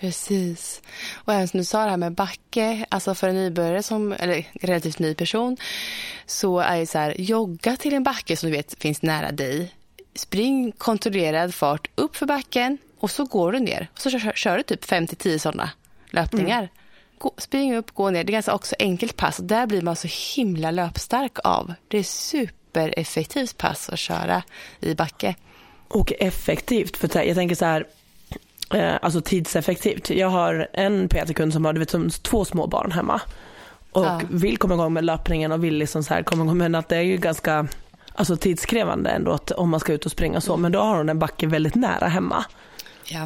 Precis. Och även som du sa det här med backe, alltså för en nybörjare som, eller relativt ny person, så är det så här, jogga till en backe som du vet finns nära dig. Spring kontrollerad fart upp för backen och så går du ner. Och så kör, kör du typ 5-10 sådana löpningar. Mm. Gå, spring upp, gå ner. Det är ganska också enkelt pass och där blir man så himla löpstark av. Det är supereffektivt pass att köra i backe. Och effektivt, för jag tänker så här, eh, alltså tidseffektivt. Jag har en PT-kund som har du vet, som två små barn hemma och ja. vill komma igång med löpningen och vill liksom så här komma igång men att det är ju ganska alltså tidskrävande ändå att, om man ska ut och springa så men då har hon en backe väldigt nära hemma.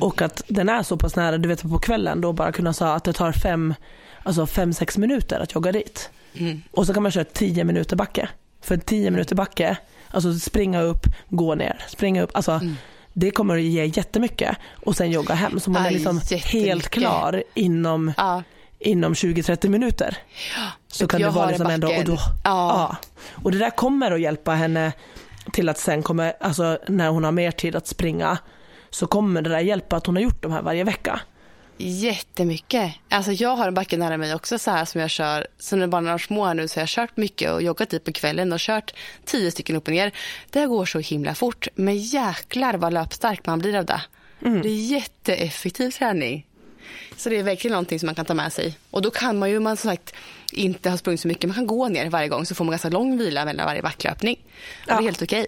Och att den är så pass nära, du vet på kvällen då bara kunna säga att det tar fem, alltså fem, sex minuter att jogga dit. Mm. Och så kan man köra tio minuter backe. För tio minuter backe, alltså springa upp, gå ner, springa upp, alltså mm det kommer att ge jättemycket och sen jogga hem. Så man Aj, är liksom helt klar inom, ja. inom 20-30 minuter. Så kan det vara liksom ändå, och, då, ja. ja. och det där kommer att hjälpa henne till att sen kommer, alltså när hon har mer tid att springa så kommer det där hjälpa att hon har gjort de här varje vecka. Jättemycket. Alltså jag har en backe nära mig också så här som jag kör, som när barnen är små här nu så jag har kört mycket och joggat dit på kvällen och kört tio stycken upp och ner. Det går så himla fort, men jäklar vad löpstark man blir av det. Mm. Det är jätteeffektiv träning. Så det är verkligen någonting som man kan ta med sig. Och då kan man ju, man som sagt inte har sprungit så mycket, man kan gå ner varje gång så får man ganska lång vila mellan varje backlöpning. Ja. Det är helt okej.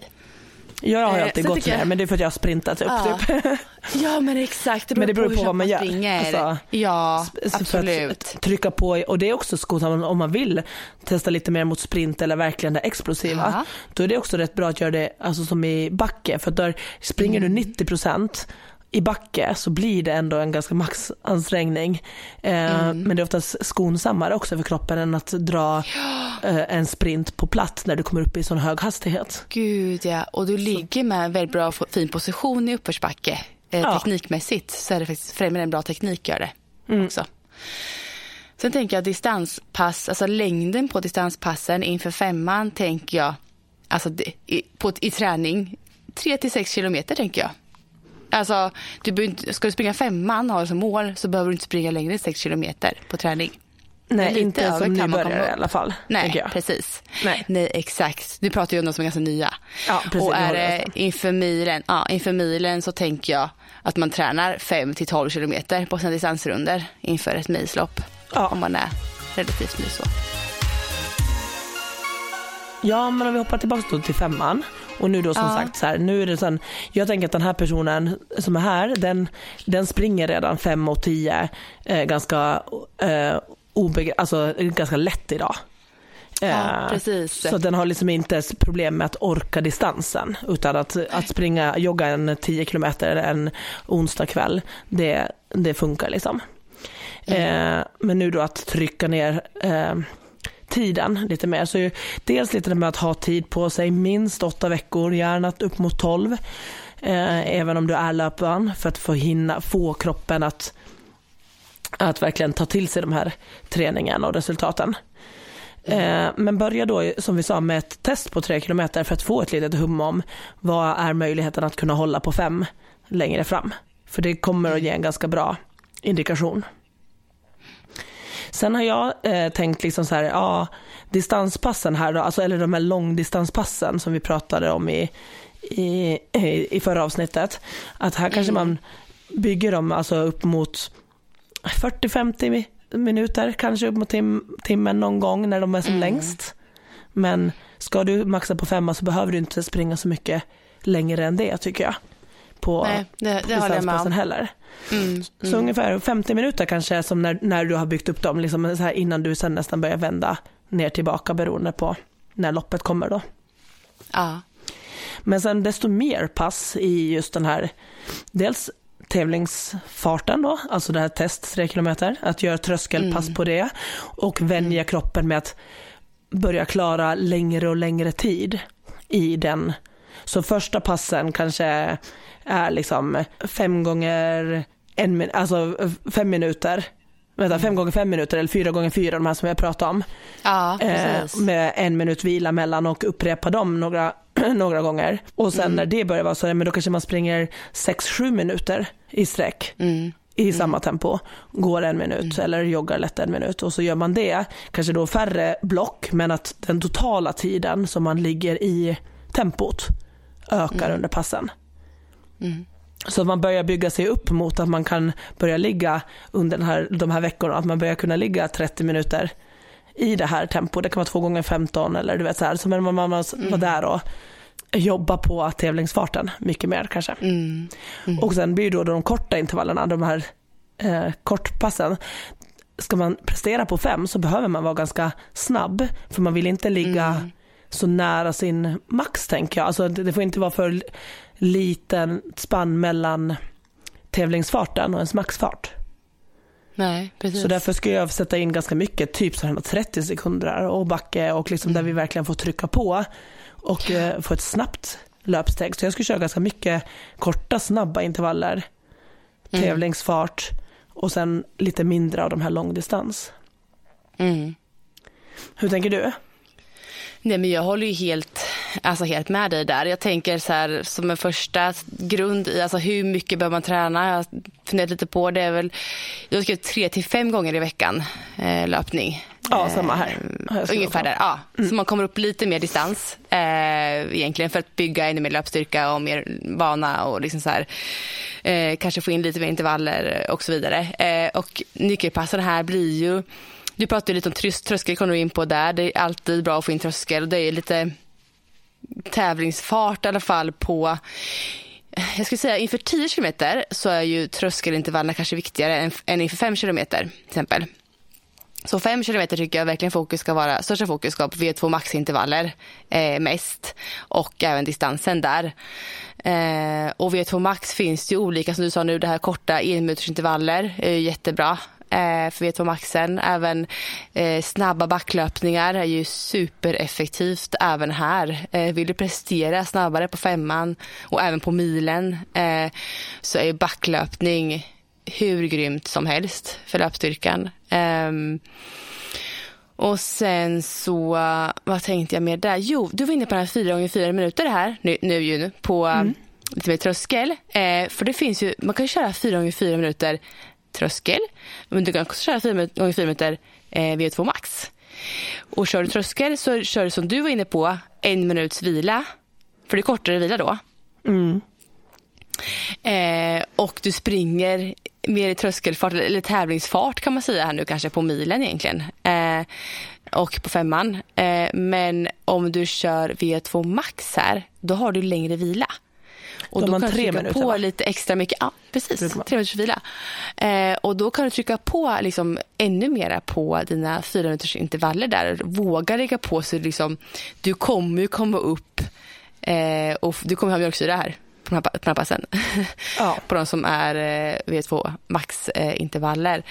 Jag har eh, alltid gått ner, men det är för att jag har sprintat upp ja. typ. Ja men exakt, det beror, men det beror på, på vad man gör. Alltså, ja absolut. trycka på, och det är också skonsamt om man vill testa lite mer mot sprint eller verkligen det explosiva. Ja. Då är det också rätt bra att göra det alltså, som i backe, för där springer mm. du 90 procent i backe så blir det ändå en ganska maxansträngning. Eh, mm. Men det är oftast skonsammare också för kroppen än att dra eh, en sprint på platt när du kommer upp i sån hög hastighet. Gud ja, och du ligger med en väldigt bra fin position i uppförsbacke. Eh, ja. Teknikmässigt så är det faktiskt främjar en bra teknik gör det mm. också. Sen tänker jag distanspass, alltså längden på distanspassen inför femman tänker jag, alltså i, på, i träning, 3 till 6 kilometer tänker jag. Alltså, du inte, ska du springa femman och ha som mål så behöver du inte springa längre än 6 kilometer på träning. Nej, inte som nybörjare i alla fall. Nej, precis. Nej. Nej, exakt. Du pratar ju om de som är ganska nya. Ja, precis, och är det inför milen, ja, inför milen så tänker jag att man tränar 5 till 12 kilometer på sina distansrunder inför ett milslopp. Ja. Om man är relativt ny så. Ja, men om vi hoppar tillbaka till femman. Och nu då som ja. sagt så här, nu är det sen, jag tänker att den här personen som är här, den, den springer redan 5 och 10 eh, ganska, eh, obegr- alltså, ganska lätt idag. Ja, eh, precis. Så den har liksom inte problem med att orka distansen utan att, att springa, jogga en 10 kilometer en onsdag kväll, det, det funkar liksom. Mm. Eh, men nu då att trycka ner eh, tiden lite mer. Så dels lite med att ha tid på sig, minst åtta veckor, gärna upp mot tolv. Eh, även om du är löpvan för att få hinna få kroppen att, att verkligen ta till sig de här träningarna och resultaten. Eh, men börja då som vi sa med ett test på tre kilometer för att få ett litet hum om vad är möjligheten att kunna hålla på fem längre fram. För det kommer att ge en ganska bra indikation. Sen har jag eh, tänkt liksom så här, ja, distanspassen här då, alltså, eller de här långdistanspassen som vi pratade om i, i, i förra avsnittet. Att här kanske mm. man bygger dem alltså upp mot 40-50 minuter, kanske upp mot tim, timmen någon gång när de är som mm. längst. Men ska du maxa på femma så behöver du inte springa så mycket längre än det tycker jag. På Nej, det, det om. heller. Mm, så mm. ungefär 50 minuter kanske som när, när du har byggt upp dem, liksom så här innan du sen nästan börjar vända ner tillbaka beroende på när loppet kommer då. Ja. Men sen desto mer pass i just den här, dels tävlingsfarten då, alltså det här test 3 kilometer, att göra tröskelpass mm. på det och vänja mm. kroppen med att börja klara längre och längre tid i den. Så första passen kanske är liksom fem gånger en min alltså fem minuter. Vänta, fem gånger fem minuter eller fyra gånger fyra, de här som jag pratade om. Ja, eh, med en minut vila mellan och upprepa dem några, några gånger. Och sen mm. när det börjar vara så, men då kanske man springer sex, sju minuter i sträck. Mm. i Mm. samma tempo, går en minut eller joggar lätt en minut och så gör man det, kanske då färre block men att den totala tiden som man ligger i tempot ökar under passen. Mm. Så att man börjar bygga sig upp mot att man kan börja ligga under den här, de här veckorna, att man börjar kunna ligga 30 minuter i det här tempot. Det kan vara två gånger 15 eller du vet så här. Så man, man, man var där och jobba på tävlingsfarten mycket mer kanske. Mm. Och sen blir då de korta intervallerna, de här eh, kortpassen. Ska man prestera på fem så behöver man vara ganska snabb för man vill inte ligga Mm. Så nära sin max tänker jag. Alltså det, får inte vara för liten spann mellan tävlingsfarten och ens maxfart. Nej, precis. Så därför ska jag sätta in ganska mycket, typ så här 30 sekunder och backe och liksom där vi verkligen får trycka på och eh, få ett snabbt löpsteg. Så jag skulle köra ganska mycket korta snabba intervaller, Mm. tävlingsfart och sen lite mindre av de här långdistans. Mm. Hur tänker du? Nej, men jag håller ju helt, alltså helt med dig där. Jag tänker så här som en första grund i alltså hur mycket bör man träna. Jag har funderat lite på det. Är väl, jag ska tre till fem gånger i veckan eh, löpning. Ja, samma här. Eh, Ungefär där, ja. Så man kommer upp lite mer distans eh, egentligen för att bygga ännu mer löpstyrka och mer vana och liksom så här, eh, kanske få in lite mer intervaller och så vidare. Eh, och nyckelpassen här blir ju du pratade lite om tröskel, kom du in på där. Det är alltid bra att få in tröskel det är lite tävlingsfart i alla fall på jag skulle säga inför 10 kilometer så är ju tröskelintervallerna kanske viktigare än, än inför 5 kilometer till exempel. Så 5 kilometer tycker jag verkligen fokus ska vara, största fokus ska på V2 maxintervaller eh, mest och även distansen där. Eh, och V2 max finns det ju olika, som du sa nu, det här korta enminutersintervaller är ju jättebra eh, för V2 maxen. Även eh, snabba backlöpningar är ju supereffektivt även här. Eh, vill du prestera snabbare på femman och även på milen eh, så är backlöpning hur grymt som helst för löpstyrkan. Ehm, och sen så, vad tänkte jag mer där? Jo, du var inne på den här 4 gånger 4 minuter här nu, nu ju nu på lite mer tröskel. Eh, för det finns ju, man kan köra 4 gånger 4 minuter tröskel, men du kan också köra 4 gånger 4 minuter eh, V2 max. Och kör du tröskel så kör du som du var inne på en minuts vila, för det är kortare vila då. Mm. Eh, och du springer mer i tröskelfart, eller tävlingsfart kan man säga här nu kanske på milen egentligen. Eh, och på femman. Eh, men om du kör V2 max här, då har du längre vila. Och Då då kan du tre trycka minuter, på va? lite extra mycket. Ja, precis. Tre minuters vila. Eh, och då kan du trycka på liksom ännu mera på dina fyra minuters intervaller där. Våga lägga på så liksom, du kommer ju komma upp eh, och du kommer ha mjölksyra här på de här, på de här passen. Ja. på de som är eh, V2 max-intervaller.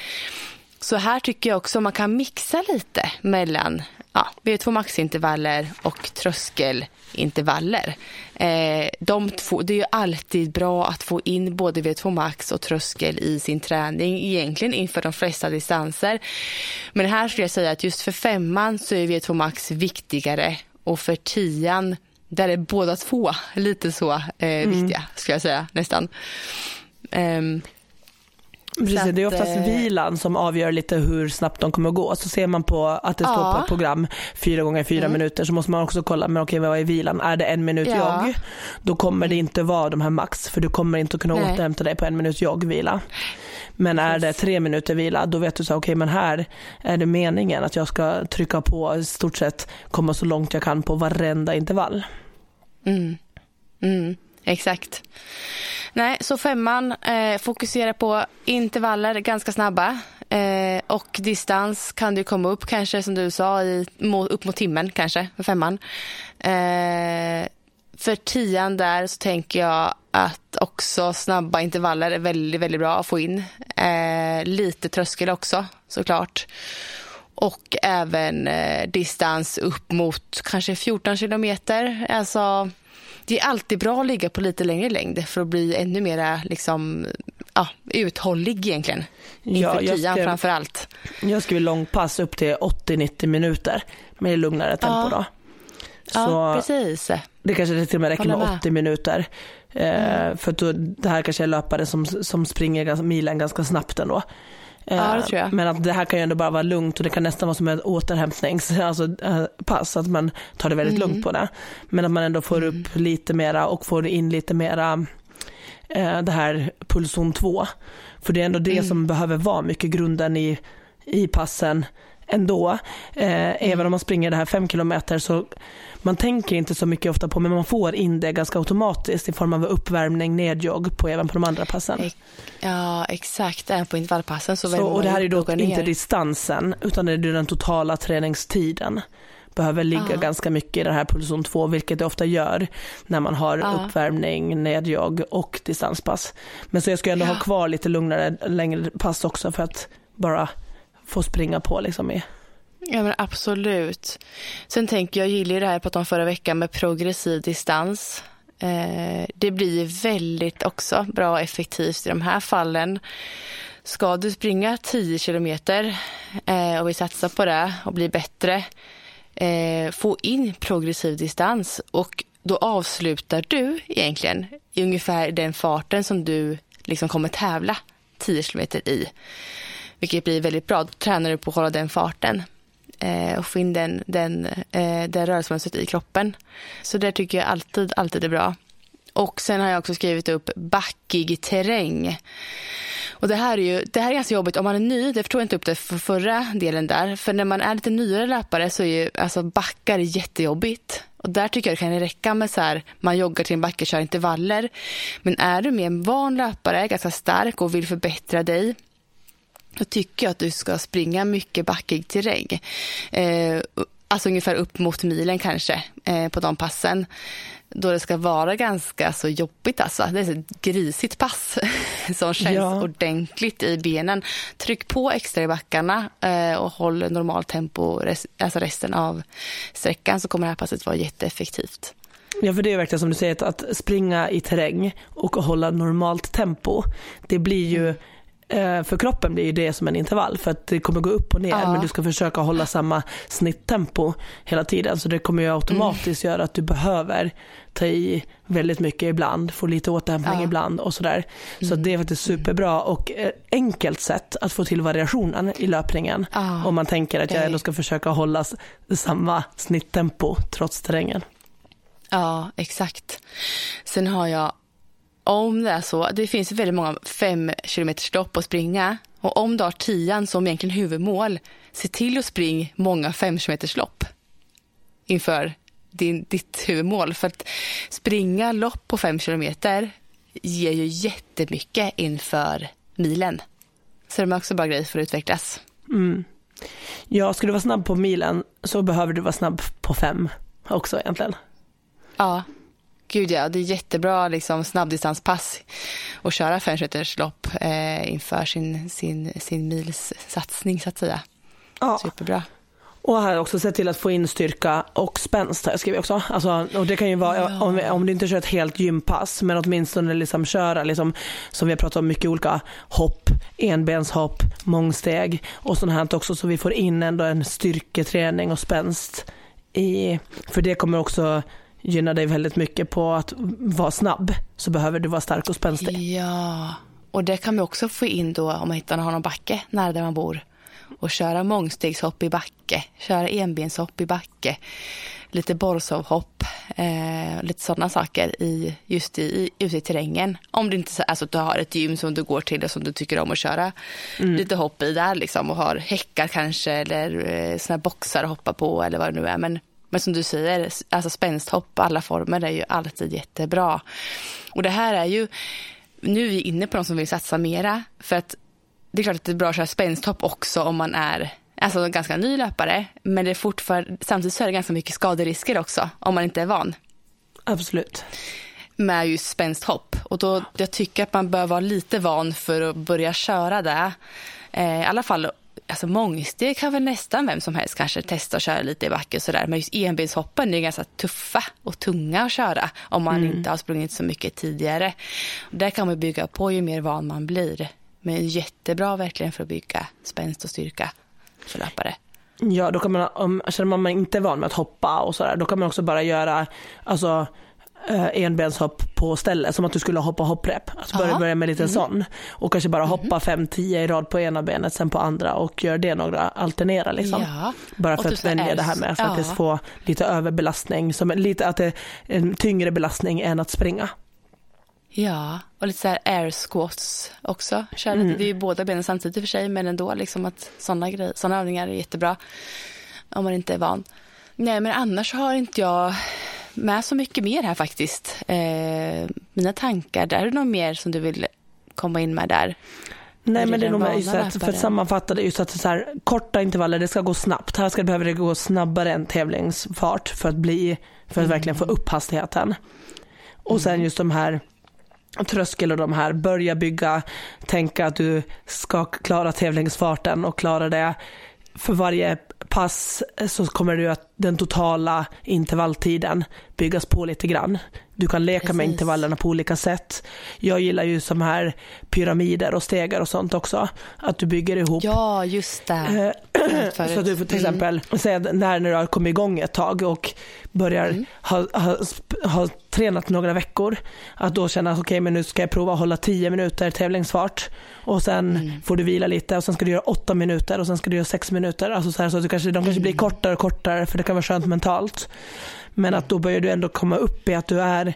Så här tycker jag också man kan mixa lite mellan ja, V2 max-intervaller och tröskelintervaller. Eh, de två, det är ju alltid bra att få in både V2 max och tröskel i sin träning egentligen inför de flesta distanser. Men här skulle jag säga att just för femman så är V2 max viktigare och för tian där är båda två lite så eh, viktiga skulle jag säga nästan. Ehm, Precis, det är oftast eh, vilan som avgör lite hur snabbt de kommer att gå. Så ser man på att det står Ja. på ett program fyra gånger fyra Mm. minuter så måste man också kolla, men okej vad är vilan? Är det en minut Ja. jogg? Då kommer det inte vara de här max för du kommer inte att kunna Nej. återhämta dig på en minut joggvila. Men är det tre minuter vila då vet du så okej men här är det meningen att jag ska trycka på i stort sett komma så långt jag kan på varenda intervall. Mm. Mm, exakt. Nej, så femman eh, fokuserar på intervaller ganska snabba. Eh, och distans kan du komma upp kanske som du sa i, upp mot timmen kanske för femman. Eh, för tian där så tänker jag att också snabba intervaller är väldigt, väldigt bra att få in. Eh, lite tröskel också såklart. Och även eh, distans upp mot kanske 14 kilometer. Alltså, det är alltid bra att ligga på lite längre längd för att bli ännu mer liksom, ja, uthållig egentligen. Inför Ja, jag tian skrev- framför allt. Jag skriver långpass upp till 80-90 minuter med lugnare tempo Ja. då. Ja, Så precis. det kanske till och med räcker med med. 80 minuter Eh, för att då, det här kanske är löpare som, som springer milen ganska snabbt ändå. Ja, det. Eh, men att det här kan ju ändå bara vara lugnt och det kan nästan vara som ett återhämtningspass, alltså, eh, pass, att man tar det väldigt Mm. lugnt på det. Men att man ändå får upp lite mera och får in lite mera eh, det här pulszon 2. För det är ändå det Mm. som behöver vara mycket grunden i, i passen ändå. Eh, Mm. Även om man springer det här fem kilometer så man tänker inte så mycket ofta på men man får in det ganska automatiskt i form av uppvärmning, nedjogg på även på de andra passen. Ja, exakt. Även på intervallpassen så, Så, och det här är då inte distansen utan det är den totala träningstiden. Behöver ligga Ja. ganska mycket i den här pulszon 2 vilket det ofta gör när man har Ja. uppvärmning, nedjogg och distanspass. Men så jag ska ändå Ja. ha kvar lite lugnare, längre pass också för att bara få springa på liksom i. Ja, men absolut. Sen tänker jag, gillar det här jag pratade om förra veckan med progressiv distans. Eh, det blir väldigt också bra och effektivt i de här fallen. Ska du springa 10 kilometer eh, och vi satsar på det och bli bättre, eh, få in progressiv distans och då avslutar du egentligen i ungefär den farten som du liksom kommer tävla 10 kilometer i. Vilket blir väldigt bra. Då tränar du på att hålla den farten eh, och få in den, den, eh, det rörelsemönstret i kroppen. Så det tycker jag alltid, alltid är bra. Och sen har jag också skrivit upp backig terräng. Och det här är ju det här är ganska jobbigt om man är ny. Det förstår jag inte upp det för förra delen där. För när man är lite nyare löpare så är ju alltså backar jättejobbigt. Och där tycker jag det kan räcka med så här, man joggar till en backe, kör intervaller. Men är du mer en van löpare, ganska stark och vill förbättra dig, då tycker jag att du ska springa mycket backig terräng. Eh, alltså ungefär upp mot milen kanske eh, på de passen. Då det ska vara ganska så jobbigt alltså. Det är ett grisigt pass som känns Ja. ordentligt i benen. Tryck på extra i backarna eh, och håll normalt tempo res- alltså resten av sträckan så kommer det här passet vara jätteeffektivt. Ja för det är verkligen som du säger att, springa i terräng och hålla normalt tempo. Det blir ju eh, för kroppen blir ju det som en intervall för att det kommer gå upp och ner Ja. men du ska försöka hålla samma snitttempo hela tiden så det kommer ju automatiskt göra att du behöver ta i väldigt mycket ibland, få lite återhämtning Ja. ibland och sådär. Så att det är faktiskt superbra och eh, enkelt sätt att få till variationen i löpningen Ja, om man tänker att jag ändå ska försöka hålla samma snitttempo trots terrängen. Ja, exakt. Sen har jag, om det är så, det finns väldigt många fem kilometers lopp att springa. Och om du har tian som egentligen huvudmål, se till att springa många fem kilometers lopp inför din, ditt huvudmål. För att springa lopp på fem kilometer ger ju jättemycket inför milen. Så det är också bra grej för att utvecklas. Mm. Ja, ska du vara snabb på milen så behöver du vara snabb på fem också egentligen. Ja, gud ja. Det är jättebra liksom, snabbdistanspass att köra fem kilometers lopp eh, inför sin, sin, sin mils satsning så att säga. Ja. Superbra. Och här också sett till att få in styrka och spänst har jag skrivit också. Alltså, och det kan ju vara Ja. om, om du inte kör ett helt gympass men åtminstone liksom köra liksom, som vi har pratat om mycket olika hopp, enbenshopp, mångsteg och sånt här också så vi får in ändå en styrketräning och spänst i, för det kommer också gynna dig väldigt mycket på att vara snabb så behöver du vara stark och spänstig. Ja, och det kan man också få in då om man hittar någon backe nära där man bor. Och köra mångstegshopp i backe, köra enbenshopp i backe, lite borsovhopp, eh, lite sådana saker i, just i, i, ute i terrängen. Om du inte så- alltså, du har ett gym som du går till och som du tycker om att köra lite hopp i där liksom och har häckar kanske eller eh, såna här boxar att hoppa på eller vad det nu är. Men, men som du säger, alltså spänsthopp, alla former är ju alltid jättebra. Och det här är ju, nu är vi inne på de som vill satsa mera. För att det är klart att det är bra att köra spänsthopp också om man är alltså, ganska ny löpare. Men det är fortfarande, samtidigt så är det ganska mycket skaderisker också om man inte är van Absolut. med just spänsthopp. Och då, jag tycker att man bör vara lite van för att börja köra det. Eh, I alla fall, alltså mångsteg kan väl nästan vem som helst kanske testa att köra lite i backe och sådär. Men just enbenshoppen är ganska tuffa och tunga att köra om man inte har sprungit så mycket tidigare. Där kan man bygga på ju mer van man blir. Men jättebra verkligen för att bygga spänst och styrka för löpare. Ja, då kan man, om känner man inte är van med att hoppa och sådär, då kan man också bara göra, alltså enbenshopp på stället, som att du skulle hoppa hopprep. Alltså börja, Ja. börja med lite Mm. sån. Och kanske bara hoppa 5-10 i rad på ena benet, sen på andra och gör det några, alternera liksom. Ja. Bara för typ att vänja det här med att faktiskt få lite överbelastning, som lite att det är en tyngre belastning än att springa. Ja, och lite så här air squats också. Kör lite, Mm. Det är ju båda benen samtidigt i och för sig, men ändå liksom att sådana grejer, sådana övningar är jättebra om man inte är van. Nej, men annars har inte jag med så mycket mer här faktiskt. Eh, mina tankar, där är det något mer som du vill komma in med där? Nej men det är nog just att, för att sammanfatta det just att så här, korta intervaller, det ska gå snabbt. Här ska det gå snabbare än tävlingsfart för att bli, för att verkligen få upp hastigheten. Och sen just de här tröskel och de här, börja bygga, tänka att du ska klara tävlingsfarten och klara det. För varje pass så kommer du att den totala intervalltiden byggas på lite grann. Du kan leka med Precis. intervallerna på olika sätt. Jag gillar ju som här pyramider och stegar och sånt också. Att du bygger ihop Ja, just det. Eh, så att du får till exempel säga när, när du har kommit igång ett tag och börjar Mm. ha, ha, ha tränat några veckor, att då känna att okej men nu ska jag prova att hålla 10 minuter tävlingsfart och sen Mm. får du vila lite och sen ska du göra 8 minuter och sen ska du göra 6 minuter. Alltså så, här, så att du kanske, de kanske blir Mm. kortare och kortare för det kan vara skönt mentalt. Men att då börjar du ändå komma upp i att du är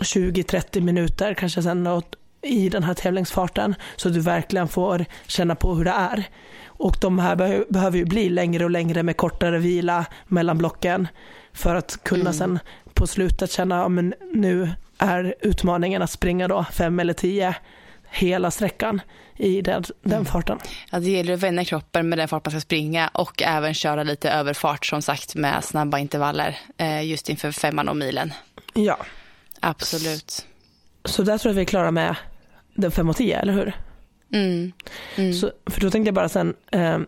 20-30 minuter kanske sen och, i den här tävlingsfarten så att du verkligen får känna på hur det är. Och de här be- behöver ju bli längre och längre med kortare vila mellan blocken för att kunna Mm. sen på slutet känna ja, men nu är utmaningen att springa då fem eller tio hela sträckan i den, den Mm. farten. Ja, det gäller att vänja kroppen med den fart man ska springa och även köra lite överfart som sagt med snabba intervaller eh, just inför femman och milen. Ja, Absolut. så där tror jag vi är klara med den 5 och 10, eller hur? Mm. Mm. Så, för då tänkte jag bara sen, eh,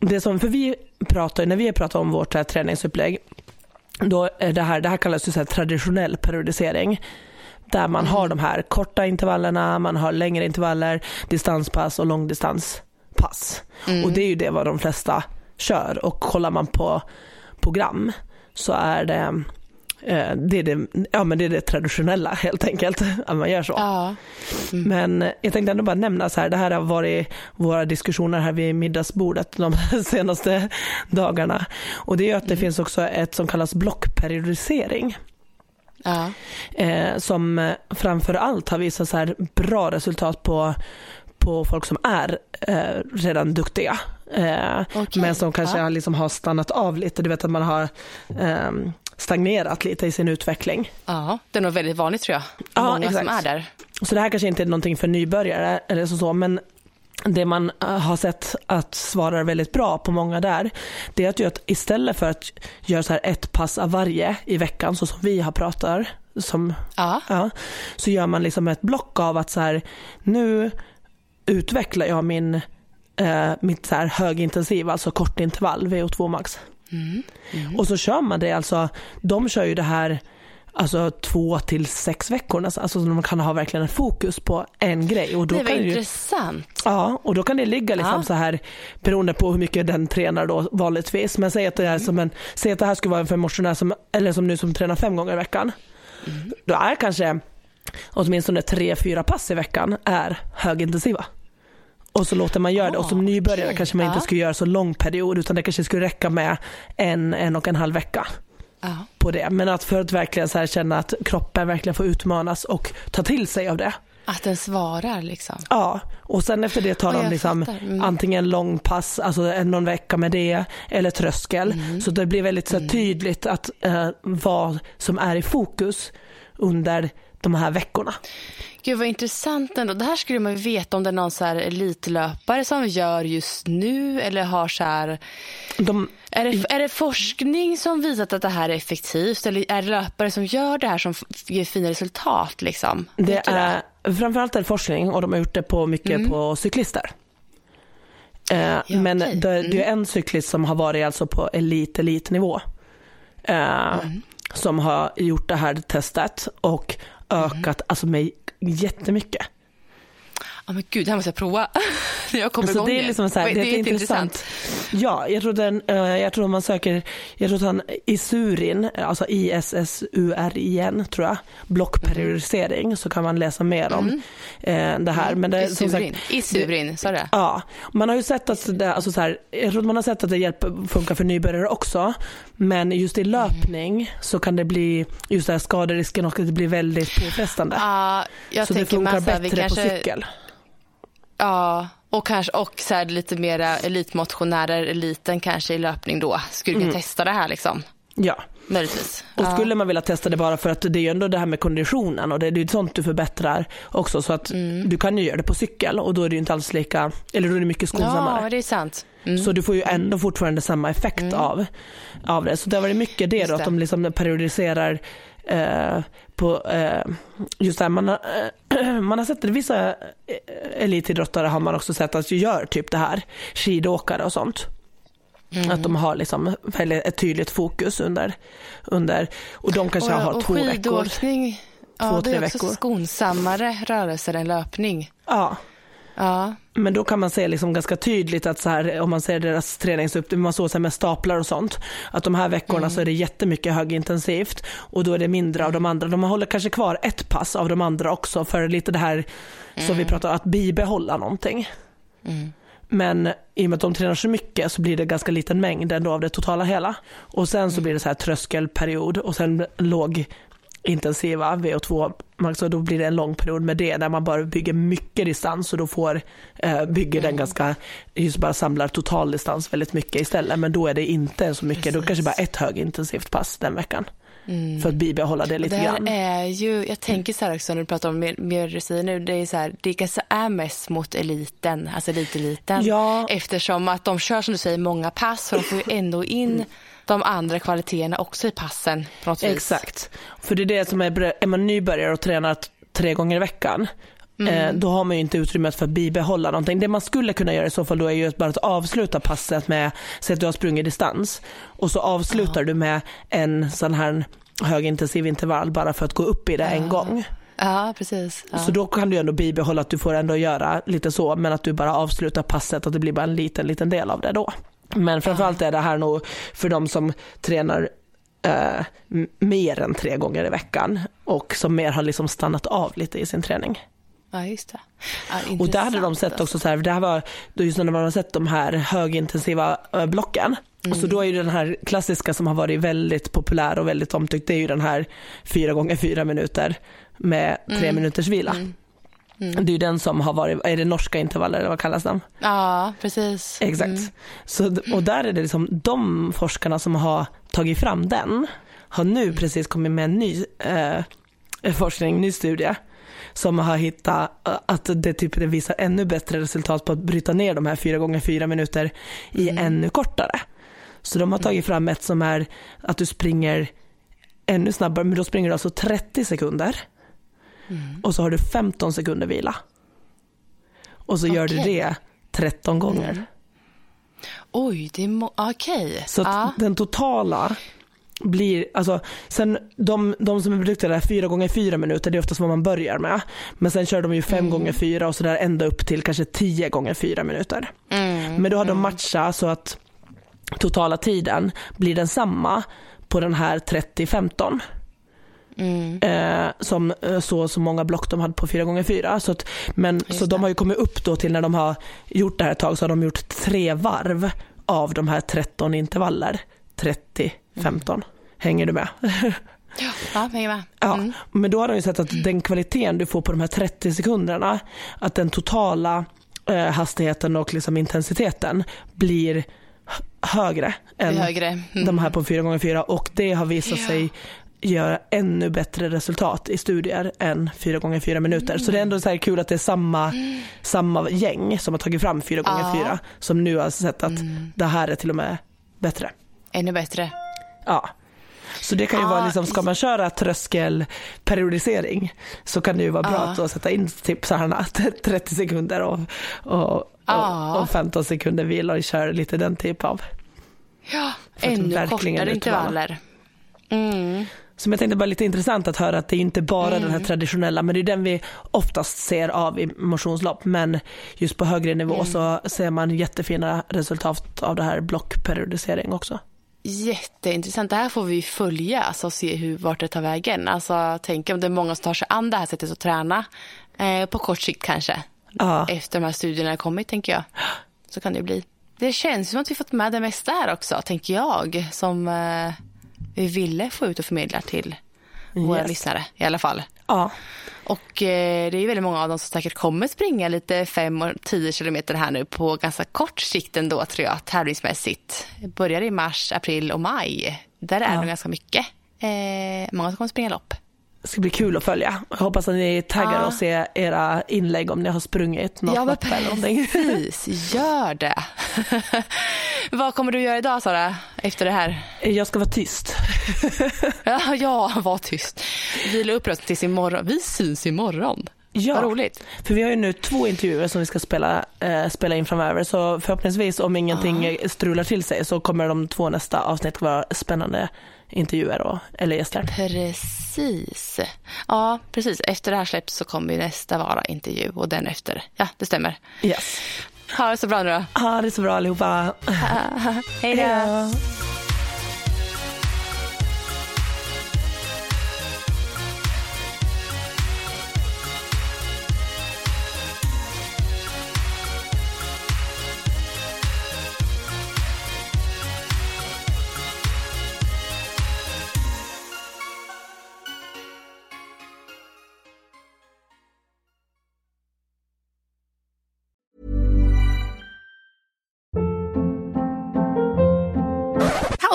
det som, för vi pratar, när vi pratar om vårt här träningsupplägg, då är det här, det här kallas ju så här traditionell periodisering. Där man har de här korta intervallerna, man har längre intervaller, distanspass och långdistanspass. Mm. Och det är ju det vad de flesta kör och kollar man på program så är det eh, det är det, ja, men det är det traditionella helt enkelt, att man gör så. Ja. Men jag tänkte ändå bara nämna så här, det här har varit våra diskussioner här vid middagsbordet de senaste dagarna. Och det är ju att det finns också ett som kallas blockperiodisering. Ja. Eh, som framför allt har visat så här bra resultat på, på folk som är eh, redan duktiga. Eh, Okej. Men som kanske Ja. liksom har stannat av lite, du vet att man har eh, stagnerat lite i sin utveckling. ja, det är nog väldigt vanligt tror jag. Ja, Många som exakt. är där. Så det här kanske inte är någonting för nybörjare eller så, så men det man eh, har sett att svarar väldigt bra på många där, det är att, att istället för att göra så här ett pass av varje i veckan, så som vi har pratat, som, Ja. ja, så gör man liksom ett block av att så här, nu utvecklar jag min, eh, mitt så här högintensiva, alltså kortintervall, VO2 max. Mm. Och så kör man det, alltså de kör ju det här alltså två till sex veckor alltså så de kan ha verkligen en fokus på en grej. Och då Det var kan ju, intressant. Ja, och då kan det ligga liksom Ja. så här beroende på hur mycket den tränar då vanligtvis. Men säg att det är som en, säg att det här skulle vara för en motionär som, eller som nu som tränar fem gånger i veckan. Då är kanske åtminstone tre, fyra pass i veckan är högintensiva. Och så låter man göra det och som Ah, nybörjare okej. kanske man inte skulle göra så lång period utan det kanske skulle räcka med en, en och en halv vecka Ja. på det. Men att för att verkligen så här känna att kroppen verkligen får utmanas och ta till sig av det. Att den svarar liksom. Ja, och sen efter det tar de liksom. Mm. antingen långpass, alltså en någon vecka med det, eller tröskel. Mm. Så det blir väldigt så här, tydligt att eh, vad som är i fokus under de här veckorna. Gud vad intressant ändå. Det här skulle man ju veta om det är någon så här elitlöpare som gör just nu eller har så här De, Är det, är det forskning som visat att det här är effektivt eller är det löpare som gör det här som ger fina resultat? Liksom? det är framförallt är det forskning och de har gjort det på mycket på cyklister. Eh, men okej. det, det är en cyklist som har varit alltså på elit elitnivå. Eh, Som har gjort det här testet och ökat alltså mig jättemycket. Ja men gud, det här måste jag prova. När jag kommer Så igång det är igen. liksom så här, Oj, det är, intressant. Ja, jag tror, den, eh, jag tror man söker, jag tror att han Isurin, alltså I-S-S-U-R-I-N tror jag, blockperiodisering, så kan man läsa mer om eh, det här. Men det, som sagt, Isurin. Isurin, sa du det? Ja, man har ju sett att det, alltså så här, jag tror att man har sett att det hjälper, funkar för nybörjare också. Men just i löpning så kan det bli just det här skaderisken och att det blir väldigt påfrestande. Ja, jag så det funkar bättre på cykel. Ja, och kanske och så här lite mera elitmotionärer, eliten kanske i löpning då, skulle kunna testa det här liksom. Ja. Möjligtvis. Och ja. skulle man vilja testa det bara för att det är ju ändå det här med konditionen och det är ju sånt du förbättrar också så att Mm. du kan ju göra det på cykel och då är det ju inte alls lika, eller då är det mycket Ja, skonsammare. men det är sant. Mm. Så du får ju ändå fortfarande samma effekt av, av det. Så det har varit mycket det Just då, att det. de liksom periodiserar eh, på eh, just det här, man har, man har sett vissa eh, elitidrottare har man också sett att gör typ det här, skidåkare och sånt. Mm. Att de har liksom väldigt, ett tydligt fokus under, under och de kanske och, har och två veckor. skidåkning, ja, Två, det är också veckor. skonsammare rörelser än löpning. Ja, Ja, men då kan man se liksom ganska tydligt att så här, om man ser deras träningsuppdrag, man såg så med staplar och sånt, att de här veckorna Mm. så är det jättemycket högintensivt och då är det mindre av de andra. De håller kanske kvar ett pass av de andra också för lite det här som vi pratar om, att bibehålla någonting. Mm. Men i och med att de tränar så mycket så blir det ganska liten mängd ändå av det totala hela. Och sen så blir det så här tröskelperiod och sen låg intensiva VO2 max och då blir det en lång period med det där man bara bygger mycket distans och då får eh, bygger den ganska, just bara samlar totaldistans väldigt mycket istället men då är det inte så mycket, då Precis. kanske bara ett högintensivt pass den veckan. För att bibehålla det lite grann. är ju, jag tänker så här också när du pratar om säger nu, det är så här, det kanske är mest mot eliten, alltså eliteliten. Ja. Eftersom att de kör som du säger många pass och de får ju ändå in de andra kvaliteterna också i passen på något vis. Exakt. För det är det som är, är man nybörjare och tränar tre gånger i veckan, eh, då har man ju inte utrymmet för att bibehålla någonting. Det man skulle kunna göra i så fall då är ju bara att avsluta passet med, säg att du har sprungit distans och så avslutar du med en sån här högintensiv intervall bara för att gå upp i det en gång. Ja, precis. Ja. Så då kan du ändå bibehålla att du får ändå göra lite så, men att du bara avslutar passet, att det blir bara en liten, liten del av det då. Men framförallt är det här nog för de som tränar eh, mer än tre gånger i veckan och som mer har liksom stannat av lite i sin träning. ja, just det. Ja, Och där hade de sett också så här, det här var just när man har sett de här högintensiva eh, blocken. Och så då är ju den här klassiska som har varit väldigt populär och väldigt omtyckt, det är ju den här fyra gånger fyra minuter med tre minuters vila. Det är ju den som har varit, är det norska intervaller eller vad kallas den? Ja, precis. Exakt. Mm. Så, och där är det liksom de forskarna som har tagit fram den har nu precis kommit med en ny eh, forskning, ny studie som har hittat eh, att det, typ, det visar ännu bättre resultat på att bryta ner de här fyra gånger fyra minuter i ännu kortare. Så de har tagit fram ett som är att du springer ännu snabbare, men då springer du alltså 30 sekunder och så har du 15 sekunder vila. Och så gör du det 13 gånger. Oj, det är okej. Så att ja. den totala blir, alltså sen de, de som är där fyra gånger fyra minuter, det är oftast vad man börjar med. Men sen kör de ju fem gånger fyra och så där ända upp till kanske tio gånger fyra minuter. Mm. Men då har de matchat så att totala tiden blir densamma på den här 30-15. Mm. Eh, som eh, så, så många block de hade på 4 gånger 4 så, att, men, så det. de har ju kommit upp då till när de har gjort det här ett tag så har de gjort tre varv av de här 13 intervaller. 30, 15. Hänger du med? Ja, hänger med. Ja, Mm. men då har de ju sett att den kvaliteten du får på de här 30 sekunderna, att den totala eh, hastigheten och liksom intensiteten blir högre än högre. Mm. de här på 4 gånger 4 och det har visat Ja. sig göra ännu bättre resultat i studier än 4 gånger 4 minuter. Så det är ändå så här kul att det är samma, samma gäng som har tagit fram 4 gånger Ja. 4 som nu har sett att det här är till och med bättre. Ännu bättre. Ja. Så det kan ju Ja, vara liksom, ska man köra tröskelperiodisering så kan det ju vara bra Ja. att då sätta in typ så här 30 sekunder och, och, och, och 15 sekunder vila och köra lite den typ av. Ja, ännu kortare intervaller. Mm. Som jag tänkte bara lite intressant att höra att det är inte bara mm. den här mm. traditionella, men det är den vi oftast ser av i motionslopp. Men just på högre nivå mm. så ser man jättefina resultat av det här blockperiodisering också. Jätteintressant. Det här får vi följa alltså, och se hur, vart det tar vägen. Alltså, tänk om det är många som tar sig an det här sättet att träna. Eh, på kort sikt kanske. Ja. Efter de här studierna har kommit, tänker jag. Så kan det bli. Det känns som att vi fått med det mesta här också, tänker jag. Som eh, vi ville få ut och förmedla till våra yes. lyssnare i alla fall. Ja. Och eh, det är väldigt många av dem som säkert kommer springa lite 5 och 10 kilometer här nu på ganska kort sikt ändå tror jag tävlingsmässigt. Börjar i mars, april och maj. Där är ja. det ganska mycket. Eh, många som kommer springa lopp. Det ska bli kul att följa. Jag hoppas att ni taggar ja. och ser era inlägg om ni har sprungit något ja, lopp eller någonting. Precis, gör det. Vad kommer du göra idag Sara, efter det här? Jag ska vara tyst. ja, ja, var tyst. Vila upp rösten tills imorgon. Vi syns imorgon. Ja, Vad roligt. för vi har ju nu två intervjuer som vi ska spela, eh, spela in framöver. Så förhoppningsvis om ingenting ah. strular till sig så kommer de två nästa avsnitt vara spännande intervjuer och, eller gäster. Precis. Ja, precis. Efter det här släpps så kommer nästa vara intervju och den efter. Ja, det stämmer. Yes. Ha det så bra nu då. Ha det så bra allihopa. Hej då.